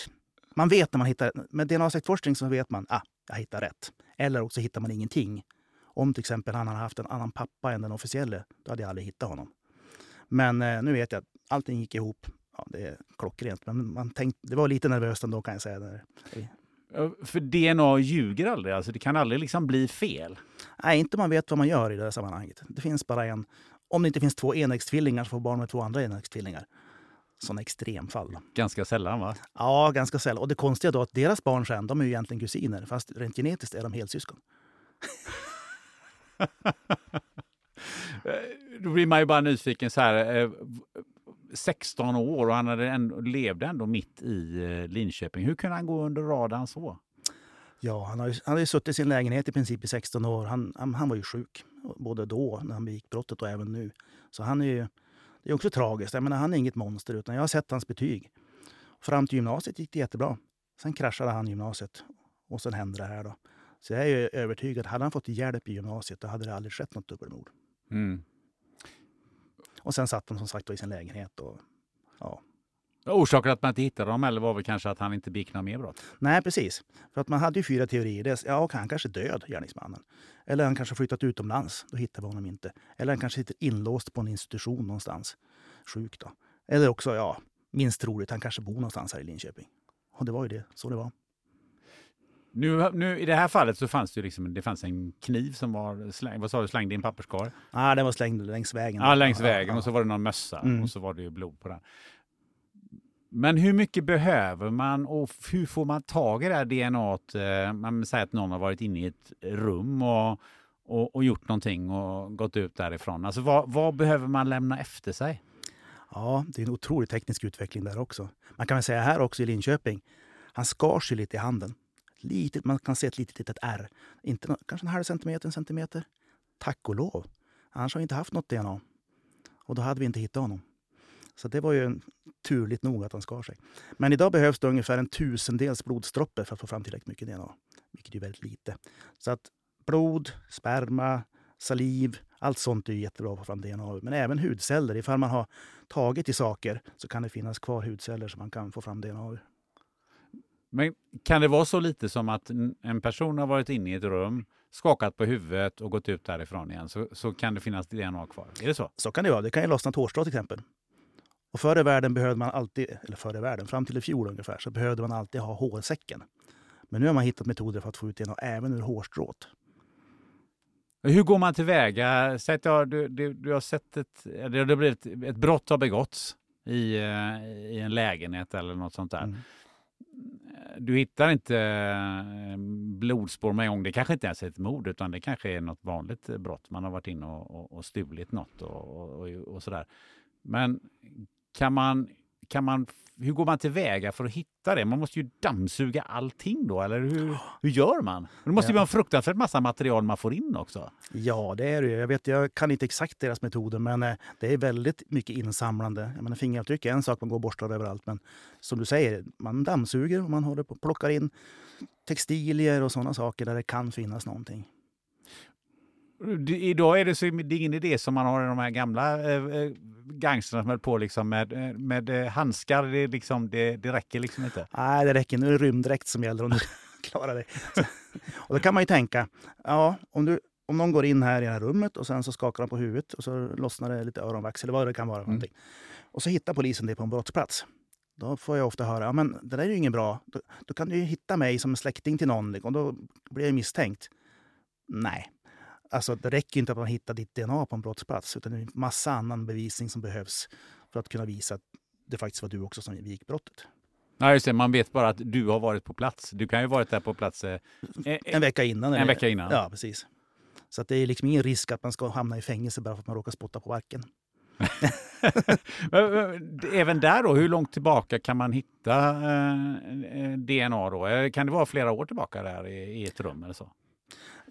man vet när man hittar... Med DNA-släktforskning så vet man att ah, jag hittar rätt. Eller också hittar man ingenting. Om till exempel han hade haft en annan pappa än den officielle, då hade jag aldrig hittat honom. Men eh, nu vet jag att allting gick ihop. Ja, det är klockrent. Men man tänkt, det var lite nervöst ändå kan jag säga. När, för DNA ljuger aldrig? Alltså det kan aldrig liksom bli fel? Nej, inte om man vet vad man gör i det här sammanhanget. Det finns bara en. Om det inte finns två enäggstvillingar så får barn med två andra enäggstvillingar. Sådana extremfall. Ganska sällan va? Ja, ganska sällan. Och det konstiga då är att deras barn sen, de är ju egentligen kusiner. Fast rent genetiskt är de helsyskon. Då blir man ju bara nyfiken så här. 16 eh, år och han hade ändå, levde ändå mitt i eh, Linköping. Hur kunde han gå under radarn så? Ja, han har ju, han har ju suttit i sin lägenhet i princip i 16 år. Han, han, han var ju sjuk, både då när han begick brottet och även nu. Så han är ju, det är också tragiskt. Jag menar, han är inget monster, utan jag har sett hans betyg. Fram till gymnasiet gick det jättebra. Sen kraschade han gymnasiet och sen hände det här. Då. Så jag är övertygad, hade han fått hjälp i gymnasiet då hade det aldrig skett något dubbelmord. Mm. Och sen satt han som sagt i sin lägenhet. Och, ja. Orsaken att man inte hittade dem eller var väl kanske att han inte begick några mer brott? Nej, precis. För att man hade ju fyra teorier. Dels, ja, han kanske är död, gärningsmannen. Eller han kanske flyttat utomlands. Då hittar vi honom inte. Eller han kanske sitter inlåst på en institution någonstans. Sjuk då. Eller också, ja, minst troligt, han kanske bor någonstans här i Linköping. Och det var ju det, så det var. Nu, nu, I det här fallet så fanns det, liksom, det fanns en kniv som var slängd, vad sa du, slängd i en papperskar? Ja, ah, den var slängd längs vägen. Ja, längs vägen och så var det någon mössa mm. och så var det ju blod på den. Men hur mycket behöver man och hur får man tag i det här DNA? Eh, man säger att någon har varit inne i ett rum och, och, och gjort någonting och gått ut därifrån. Alltså vad, vad, behöver man lämna efter sig? Ja, det är en otrolig teknisk utveckling där också. Man kan väl säga här också i Linköping, han skar sig lite i handen litet, man kan se ett litet, litet R. Inte, kanske en halv centimeter, en centimeter. Tack och lov. Annars har vi inte haft något DNA. Och då hade vi inte hittat honom. Så det var ju turligt nog att han skar sig. Men idag behövs det ungefär en tusendels blodsdroppe för att få fram tillräckligt mycket DNA. Vilket är väldigt lite. Så att blod, sperma, saliv, allt sånt är jättebra att få fram DNA Men även hudceller. Ifall man har tagit i saker så kan det finnas kvar hudceller som man kan få fram DNA ur. Men kan det vara så lite som att en person har varit inne i ett rum, skakat på huvudet och gått ut därifrån igen, så, så kan det finnas DNA kvar? Är det så? Så kan det vara. Det kan ju lossna ett hårstrå till exempel. Och förr i världen behövde man alltid, eller förr i världen, fram till i fjol ungefär, så behövde man alltid ha hårsäcken. Men nu har man hittat metoder för att få ut DNA även ur hårstrået. Hur går man tillväga? Säg att du, du, du har sett ett, det har blivit, ett brott har begåtts i, eh, i en lägenhet eller något sånt där. Mm du hittar inte eh, blodspår med en gång. Det kanske inte ens är ett mord utan det kanske är något vanligt eh, brott. Man har varit inne och, och, och stulit något och, och, och sådär. Men kan man, kan man hur går man tillväga för att hitta det? Man måste ju dammsuga allting då, eller hur, hur gör man? Det måste ju vara en fruktansvärt massa material man får in också. Ja, det är det. Jag, vet, jag kan inte exakt deras metoder, men eh, det är väldigt mycket insamlande. Jag menar, fingeravtryck är en sak, man går och borstar överallt. Men som du säger, man dammsuger och man håller på plockar in textilier och sådana saker där det kan finnas någonting. Idag är det, så, det är ingen idé som man har i de här gamla eh, eh gangsterna som höll på liksom med, eh, med eh, handskar. Det, liksom, det, det räcker liksom inte. Nej, det räcker. Nu är det rymddräkt som gäller om du klarar det. Så, och då kan man ju tänka, ja, om, du, om någon går in här i det här rummet och sen så skakar de på huvudet och så lossnar det lite öronvax eller vad det kan vara. Mm. Och så hittar polisen det på en brottsplats. då får jag ofta höra, ja men det där är ju inget bra. Då, då kan du ju hitta mig som släkting till någon och då blir jag misstänkt. Nej, alltså det räcker inte att man hittar ditt DNA på en brottsplats, utan det är en massa annan bevisning som behövs för att kunna visa att det faktiskt var du också som begick brottet. Ja, just det. Man vet bara att du har varit på plats. Du kan ju ha varit där på plats eh, en vecka innan. En vecka innan. Ja, precis. Så att det är liksom ingen risk att man ska hamna i fängelse bara för att man råkar spotta på marken. Även där då, hur långt tillbaka kan man hitta eh, DNA då? Eh, kan det vara flera år tillbaka där i, i ett rum eller så?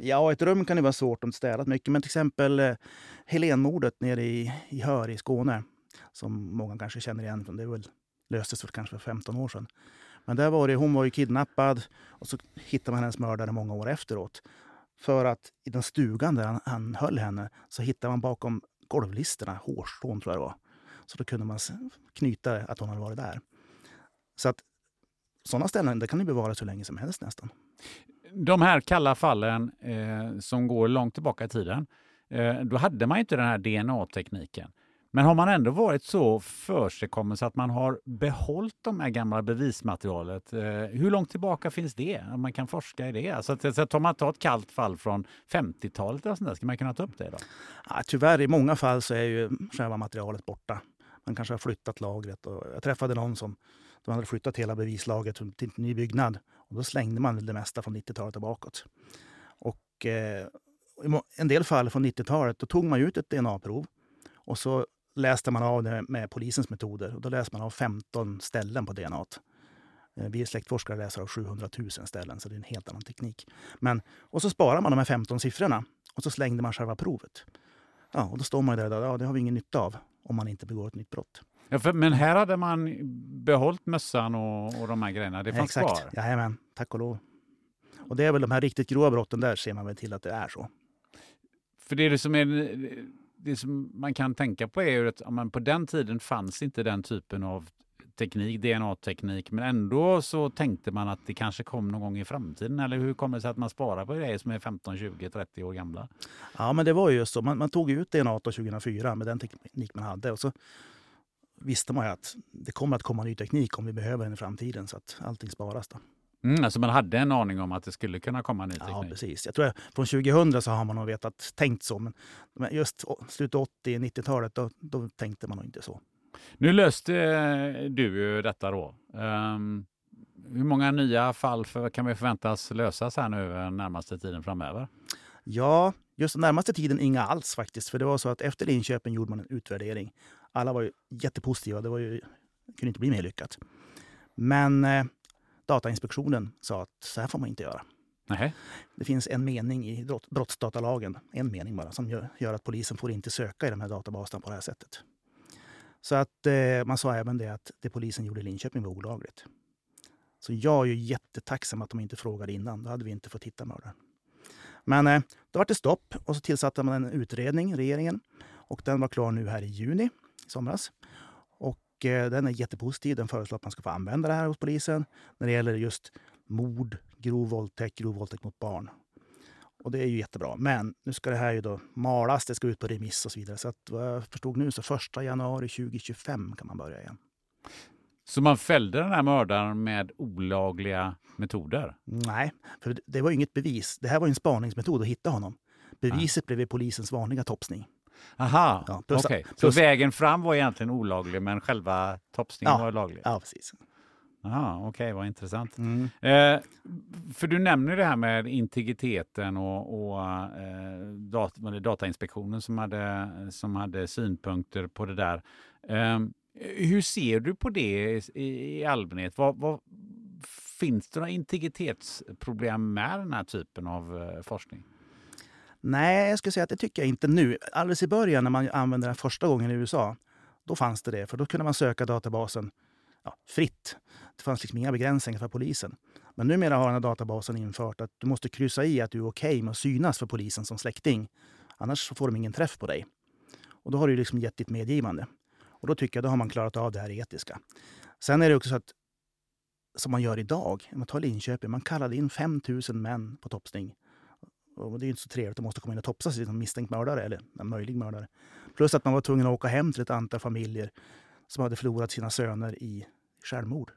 Ja, ett rum kan ju vara svårt om städat mycket. Men till exempel eh, Helenmordet nere i, i Hör i Skåne, som många kanske känner igen från, det väl, löstes för kanske för 15 år sedan. Men där var det, hon var ju kidnappad och så hittade man hennes mördare många år efteråt. För att i den stugan där han, han höll henne så hittade man bakom golvlisterna hårstrån, tror jag det var. Så då kunde man knyta att hon hade varit där. Så att sådana ställen det kan ju bevaras hur länge som helst nästan. De här kalla fallen eh, som går långt tillbaka i tiden, eh, då hade man inte den här DNA-tekniken. Men har man ändå varit så försigkommen så att man har behållit de här gamla bevismaterialet, eh, hur långt tillbaka finns det? Om man kan forska i det? Alltså, så att, så att om man tar ett kallt fall från 50-talet, eller sånt där, ska man kunna ta upp det? då? Ja, tyvärr, i många fall så är ju själva materialet borta. Man kanske har flyttat lagret. Och jag träffade någon som de hade flyttat hela bevislagret till en ny byggnad. Och då slängde man det mesta från 90-talet och bakåt. Och eh, i en del fall från 90-talet då tog man ut ett DNA-prov och så läste man av det med polisens metoder. Och då läste man av 15 ställen på DNA. Eh, vi släktforskare läser av 700 000 ställen, så det är en helt annan teknik. Men, och så sparar man de här 15 siffrorna och så slängde man själva provet. Ja, och då står man där och ja, det har vi ingen nytta av om man inte begår ett nytt brott. Ja, för, men här hade man behållit mössan och, och de här grejerna? Det fanns Exakt. kvar? Jajamän, tack och lov. Och det är väl de här riktigt grova brotten där ser man väl till att det är så. För det, är det som är det som man kan tänka på är ju att man, på den tiden fanns inte den typen av teknik, DNA-teknik, men ändå så tänkte man att det kanske kom någon gång i framtiden. Eller hur kommer det sig att man sparar på grejer som är 15, 20, 30 år gamla? Ja, men det var ju just så. Man, man tog ut DNA 2004 med den teknik man hade och så visste man ju att det kommer att komma ny teknik om vi behöver den i framtiden så att allting sparas. Då. Mm, alltså man hade en aning om att det skulle kunna komma ny teknik? Ja, precis. Jag tror att från 2000 så har man nog vetat, tänkt så. Men just slutet 80 90-talet, då, då, tänkte man nog inte så. Nu löste du ju detta då. Um, hur många nya fall för, kan vi förväntas lösas här nu den närmaste tiden framöver? Ja, just den närmaste tiden inga alls faktiskt. För det var så att efter inköpen gjorde man en utvärdering. Alla var ju jättepositiva. Det var ju, kunde inte bli mer lyckat. Men eh, Datainspektionen sa att så här får man inte göra. Nej. Det finns en mening i brottsdatalagen, en mening bara, som gör, gör att polisen får inte söka i de här databaserna på det här sättet. Så att eh, man sa även det att det polisen gjorde i Linköping var olagligt. Så jag är ju jättetacksam att de inte frågade innan. Då hade vi inte fått hitta mördaren. Men eh, då var det stopp och så tillsatte man en utredning, regeringen. Och den var klar nu här i juni, somras. Och eh, den är jättepositiv. Den föreslår att man ska få använda det här hos polisen när det gäller just mord, grov våldtäkt, grov våldtäkt mot barn. Och det är ju jättebra. Men nu ska det här ju då malas, det ska ut på remiss och så vidare. Så att, vad jag förstod nu så 1 januari 2025 kan man börja igen. Så man fällde den här mördaren med olagliga metoder? Nej, för det var inget bevis. Det här var en spaningsmetod att hitta honom. Beviset ja. blev polisens vanliga topsning. Aha, ja, okej. Okay. Så vägen fram var egentligen olaglig, men själva topsningen ja, var laglig? Ja, precis. Aha, okej, okay, vad intressant. Mm. Eh, för du nämner det här med integriteten och, och eh, dat Datainspektionen som hade, som hade synpunkter på det där. Eh, hur ser du på det i, i allmänhet? Vad, vad, finns det några integritetsproblem med den här typen av eh, forskning? Nej, jag skulle säga att det tycker jag inte nu. Alldeles i början när man använde den första gången i USA, då fanns det det. För då kunde man söka databasen ja, fritt. Det fanns liksom inga begränsningar för polisen. Men numera har den här databasen infört att du måste kryssa i att du är okej okay med att synas för polisen som släkting. Annars får de ingen träff på dig. Och då har du liksom gett ditt medgivande. Och då tycker jag att har man klarat av det här etiska. Sen är det också så att som man gör idag, om man tar Linköping, man kallade in 5000 män på topsning. Och det är inte så trevligt att måste komma in och topsa sig som misstänkt mördare eller en möjlig mördare. Plus att man var tvungen att åka hem till ett antal familjer som hade förlorat sina söner i självmord.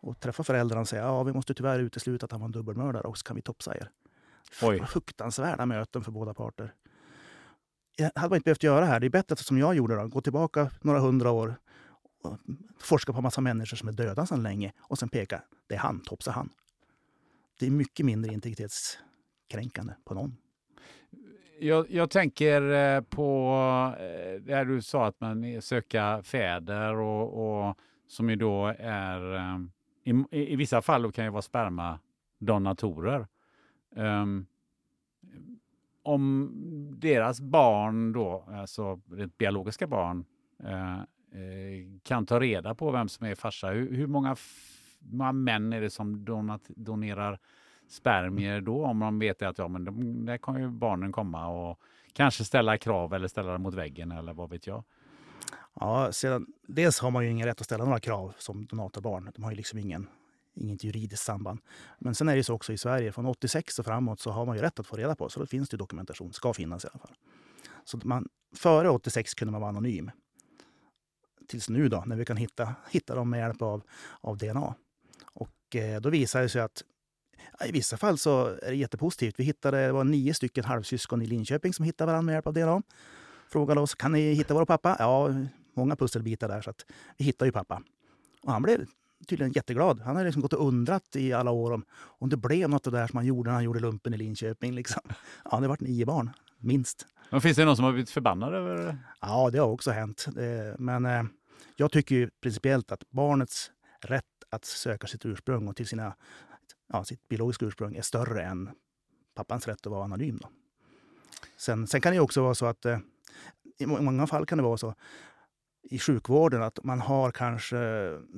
Och träffa föräldrarna och säga ja, vi måste tyvärr utesluta att han var en dubbelmördare och så kan vi topsa er. Oj. Fruktansvärda möten för båda parter. Det hade man inte behövt göra här. Det är bättre som jag gjorde. Då. Gå tillbaka några hundra år och forska på en massa människor som är döda sedan länge och sen peka. Det är han, topsa han. Det är mycket mindre kränkande på någon. Jag, jag tänker eh, på eh, det det du sa att man söker fäder och, och som ju då är eh, i, i vissa fall kan ju vara spermadonatorer. Um, ehm, om deras barn då, alltså det biologiska barn, eh, kan ta reda på vem som är farsa. Hur, hur många, många män är det som donat, donerar spermier då? Om de vet att ja, men de, där kan ju barnen komma och kanske ställa krav eller ställa dem mot väggen eller vad vet jag. Ja, sedan, dels har man ju ingen rätt att ställa några krav som donatorbarn. De har ju liksom ingen inget juridiskt samband. Men sen är det så också i Sverige, från 86 och framåt så har man ju rätt att få reda på, så då finns det dokumentation, ska finnas i alla fall. Så man, före 86 kunde man vara anonym. Tills nu då, när vi kan hitta, hitta dem med hjälp av, av DNA. Och eh, då visar det sig att i vissa fall så är det jättepositivt. Vi hittade, det var nio stycken halvsyskon i Linköping som hittade varandra med hjälp av DNA. Frågade oss, kan ni hitta vår pappa? Ja, många pusselbitar där, så att vi hittade ju pappa. Och han blev tydligen jätteglad. Han har liksom gått och undrat i alla år om, om det blev något av det där som han gjorde när han gjorde lumpen i Linköping. Liksom. Ja, det har varit nio barn, minst. Men finns det någon som har blivit förbannad över det? Ja, det har också hänt. Men eh, jag tycker ju principiellt att barnets rätt att söka sitt ursprung och till sina, ja, sitt biologiska ursprung är större än pappans rätt att vara anonym. Då. Sen, sen kan det också vara så att eh, i många fall kan det vara så i sjukvården att man har kanske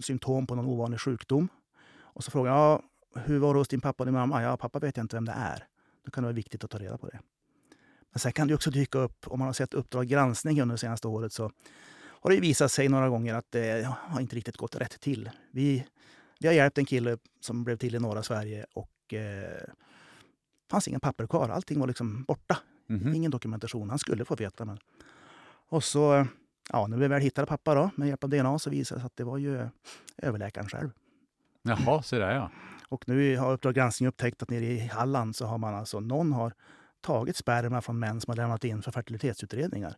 symptom på någon ovanlig sjukdom. Och så frågar jag, hur var det hos din pappa och din mamma? Ja, pappa vet jag inte vem det är. Då kan det vara viktigt att ta reda på det. Men sen kan det också dyka upp, om man har sett Uppdrag granskning under det senaste året, så har det visat sig några gånger att det har inte riktigt gått rätt till. Vi, vi har hjälpt en kille som blev till i norra Sverige och eh, fanns inga papper kvar. Allting var liksom borta. Mm -hmm. Ingen dokumentation. Han skulle få veta. Men... Och så ja, när vi väl hittade pappa då, med hjälp av DNA så visade det sig att det var ju överläkaren själv. Jaha, så där ja. Och nu har Uppdrag granskning upptäckt att nere i Halland så har man alltså, någon har tagit sperma från män som har lämnat in för fertilitetsutredningar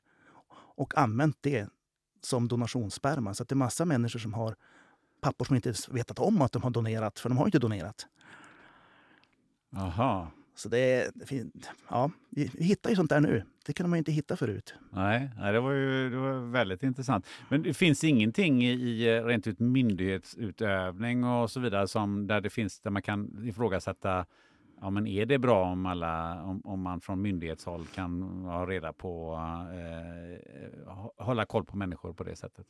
och använt det som donationssperma. Så det är massa människor som har pappor som inte vetat om att de har donerat, för de har inte donerat. Aha. Så det är, ja, vi hittar ju sånt där nu. Det kunde man ju inte hitta förut. Nej, nej det var ju det var väldigt intressant. Men det finns ingenting i rent ut myndighetsutövning och så vidare som där det finns där man kan ifrågasätta Ja, men är det bra om, alla, om, om man från myndighetshåll kan ha reda på, eh, hålla koll på människor på det sättet?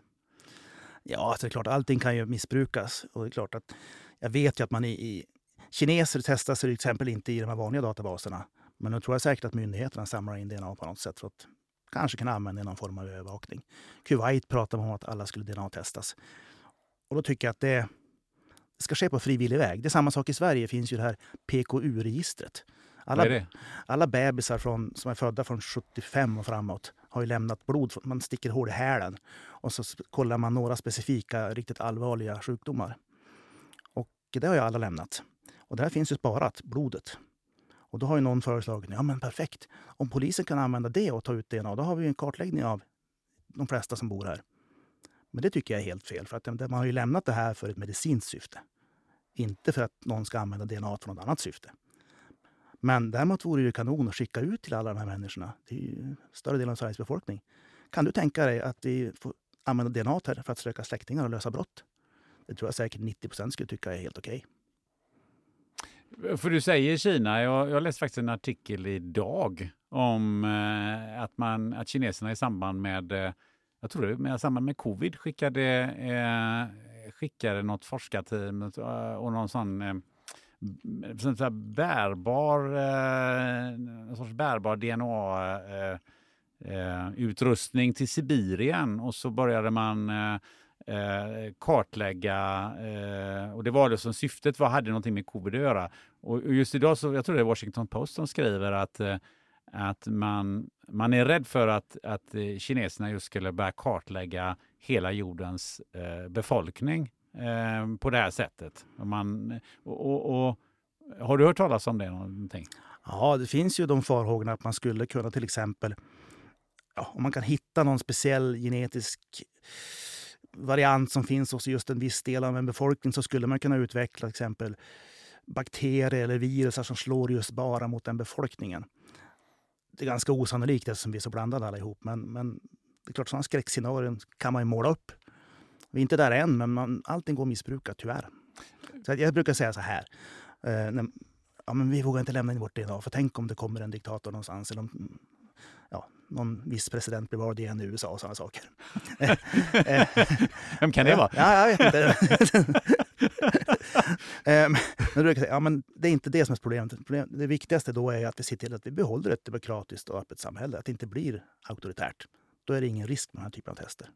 Ja, alltså det är klart, allting kan ju missbrukas. Och det är klart att jag vet ju att man i, i Kineser testas till exempel inte i de här vanliga databaserna. Men nu tror jag säkert att myndigheterna samlar in DNA på något sätt för att kanske kunna använda i någon form av övervakning. Kuwait pratar om att alla skulle DNA-testas. Och då tycker jag att det ska ske på frivillig väg. Det är samma sak i Sverige. det finns ju det här PKU-registret. Alla, alla bebisar från, som är födda från 75 och framåt har ju lämnat blod. Man sticker hål i hälen och så kollar man några specifika, riktigt allvarliga sjukdomar. Och det har ju alla lämnat. Och där finns ju sparat, blodet. Och då har ju någon föreslagit, ja men perfekt. Om polisen kan använda det och ta ut DNA, då har vi en kartläggning av de flesta som bor här. Men det tycker jag är helt fel, för att man har ju lämnat det här för ett medicinskt syfte. Inte för att någon ska använda DNA för något annat syfte. Men däremot vore det kanon att skicka ut till alla de här människorna. Det är ju större delen av Sveriges befolkning. Kan du tänka dig att vi får använda DNA för att söka släktingar och lösa brott? Det tror jag säkert 90 procent skulle tycka är helt okej. Okay. För du säger Kina, jag, jag läste faktiskt en artikel idag om eh, att, man, att kineserna i samband med, eh, jag tror det med samband med covid skickade, eh, skickade något forskarteam och någon sån eh, sån här bärbar, eh, en sorts bärbar DNA eh, eh, utrustning till Sibirien och så började man eh, eh, kartlägga, eh, och det var det som syftet var, hade någonting med covid att göra. Och just idag, så, jag tror det är Washington Post som skriver att, eh, att man, man är rädd för att, att eh, kineserna just skulle börja kartlägga hela jordens eh, befolkning eh, på det här sättet. Man, och, och, och, har du hört talas om det någonting? Ja, det finns ju de farhågorna att man skulle kunna till exempel, ja, om man kan hitta någon speciell genetisk variant som finns hos just en viss del av en befolkning så skulle man kunna utveckla till exempel bakterier eller virus som slår just bara mot den befolkningen. Det är ganska osannolikt eftersom vi är så blandade allihop. Men, men det är klart, sådana skräckscenarion kan man ju måla upp. Vi är inte där än, men man, allting går att missbruka tyvärr. Så jag brukar säga så här. Eh, när, ja, men vi vågar inte lämna in vårt DNA, för tänk om det kommer en diktator någonstans. Eller om, ja, någon viss president blir vald igen i USA och sådana saker. Vem kan det vara? Ja, jag vet inte. men brukar säga, ja, men det är inte det som är problemet. Det viktigaste då är att vi ser till att vi behåller ett demokratiskt och öppet samhälle. Att det inte blir auktoritärt. Då är det ingen risk med den här typen av tester.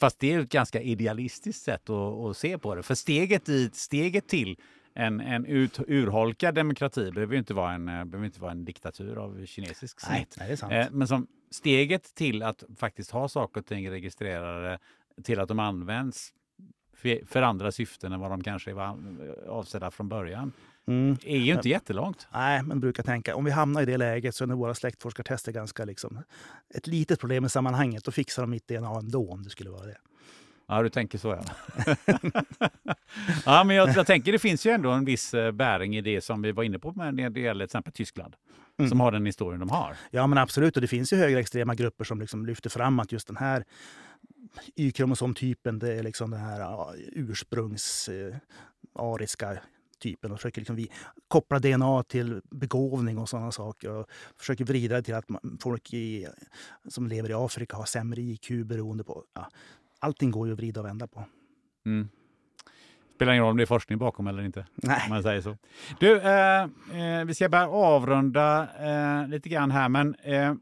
Fast det är ett ganska idealistiskt sätt att, att se på det. För steget, dit, steget till en, en ut, urholkad demokrati behöver inte vara en, behöver inte vara en diktatur av kinesisk snitt. Nej, nej, det är sant. Eh, men som steget till att faktiskt ha saker och ting registrerade till att de används för, för andra syften än vad de kanske var avsedda från början. Mm. är ju inte jättelångt. Nej, men brukar tänka om vi hamnar i det läget så är våra släktforskartester ganska liksom ett litet problem i sammanhanget. Då fixar de mitt DNA ändå om det skulle vara det. Ja, du tänker så ja. ja, men jag, jag, tänker det finns ju ändå en viss eh, bäring i det som vi var inne på när det gäller till exempel Tyskland. Mm. Som har den historien de har. Ja, men absolut. Och det finns ju högerextrema grupper som liksom lyfter fram att just den här Y-kromosomtypen, det är liksom den här ja, ursprungs eh, ariska typen och försöker liksom vi koppla DNA till begåvning och sådana saker. Och försöker vrida det till att folk i, som lever i Afrika har sämre IQ beroende på... Ja, allting går ju att vrida och vända på. Mm. Spelar ingen roll om det är forskning bakom eller inte. Nej. man säger så. Du, eh, eh, vi ska börja avrunda eh, lite grann här, men eh,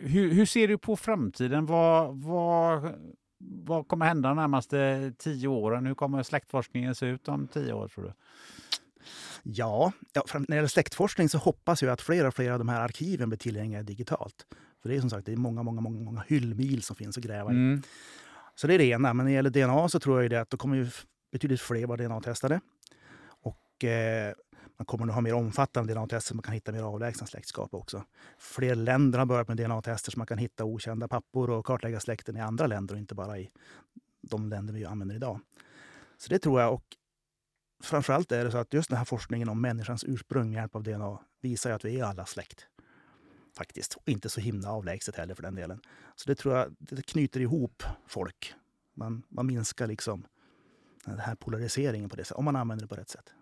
hur, hur, ser du på framtiden? Vad, vad, vad kommer hända de närmaste tio åren? Hur kommer släktforskningen se ut om tio år tror du? Ja, ja när det gäller släktforskning så hoppas jag att fler och fler av de här arkiven blir tillgängliga digitalt. För det är som sagt det är många, många, många, många hyllmil som finns att gräva i. Mm. Så det är det ena. Men när det gäller DNA så tror jag det att då kommer ju betydligt fler vara DNA-testade. Och eh, man kommer att ha mer omfattande DNA-tester, man kan hitta mer avlägsna släktskap också. Fler länder har börjat med DNA-tester så man kan hitta okända pappor och kartlägga släkten i andra länder och inte bara i de länder vi använder idag. Så det tror jag. Och framförallt är det så att just den här forskningen om människans ursprung med hjälp av DNA visar att vi är alla släkt. Faktiskt. Och inte så himla avlägset heller för den delen. Så det tror jag det knyter ihop folk. Man, man minskar liksom den här polariseringen på det sättet, om man använder det på rätt sätt.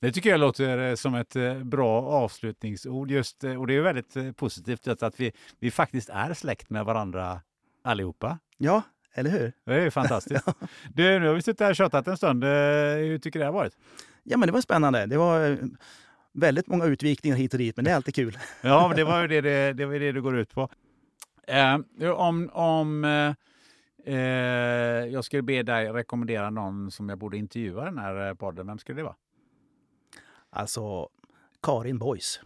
Det tycker jag låter eh, som ett eh, bra avslutningsord. Just, eh, och det är väldigt positivt att vi, vi faktiskt är släkt med varandra allihopa. Ja, eller hur? Det är fantastiskt. ja. du, nu har vi suttit här och tjatat en stund. Hur tycker du det har varit? Ja, men det var spännande. Det var väldigt många utvikningar hit och dit, men det är alltid kul. ja, det var ju det, det, det, var det du går ut på. Eh, om om eh, jag skulle be dig rekommendera någon som jag borde intervjua den här podden, vem skulle det vara? Alltså Karin Boys.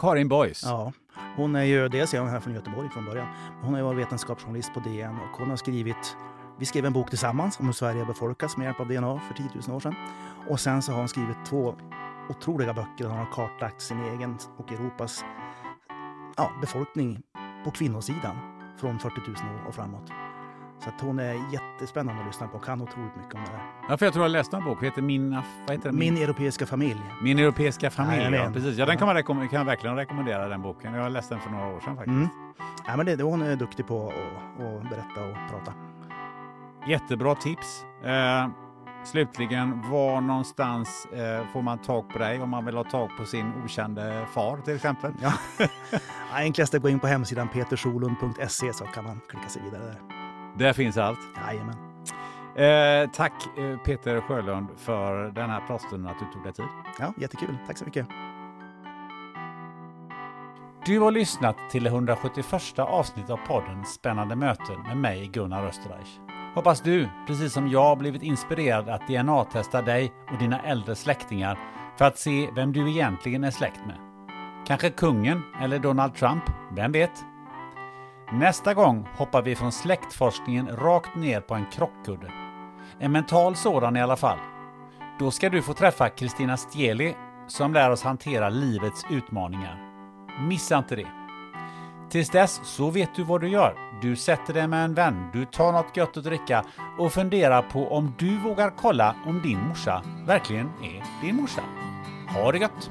Karin Boys? Ja. Hon är ju, dels är hon här från Göteborg från början. Hon har varit vetenskapsjournalist på DN och hon har skrivit vi skrev en bok tillsammans om hur Sverige befolkas med hjälp av DNA för 10 000 år sedan. Och sen så har hon skrivit två otroliga böcker där hon har kartlagt sin egen och Europas ja, befolkning på kvinnosidan från 40 000 år och framåt. Så hon är jättespännande att lyssna på. Kan otroligt mycket om det här. Ja, för jag tror jag läste en bok. Heter Min, vad heter Min, Min europeiska familj. Min europeiska familj, ja, ja precis. Ja, den kan, man kan jag verkligen rekommendera den boken. Jag läste den för några år sedan faktiskt. Mm. Ja, men det, det, hon är duktig på att berätta och prata. Jättebra tips. Eh, slutligen, var någonstans eh, får man tag på dig om man vill ha tag på sin okände far till exempel? Ja. Enklast är att gå in på hemsidan petersolund.se så kan man klicka sig vidare där. Där finns allt? Jajamän. Eh, tack eh, Peter Sjölund för den här pratstunden, att du tog dig tid. Ja, jättekul. Tack så mycket. Du har lyssnat till det 171 avsnittet av podden Spännande möten med mig, Gunnar Österreich. Hoppas du, precis som jag, blivit inspirerad att DNA-testa dig och dina äldre släktingar för att se vem du egentligen är släkt med. Kanske kungen eller Donald Trump, vem vet? Nästa gång hoppar vi från släktforskningen rakt ner på en krockkudde. En mental sådan i alla fall. Då ska du få träffa Kristina Stieli som lär oss hantera livets utmaningar. Missa inte det! Tills dess så vet du vad du gör. Du sätter dig med en vän, du tar något gött att dricka och funderar på om du vågar kolla om din morsa verkligen är din morsa. Ha det gött!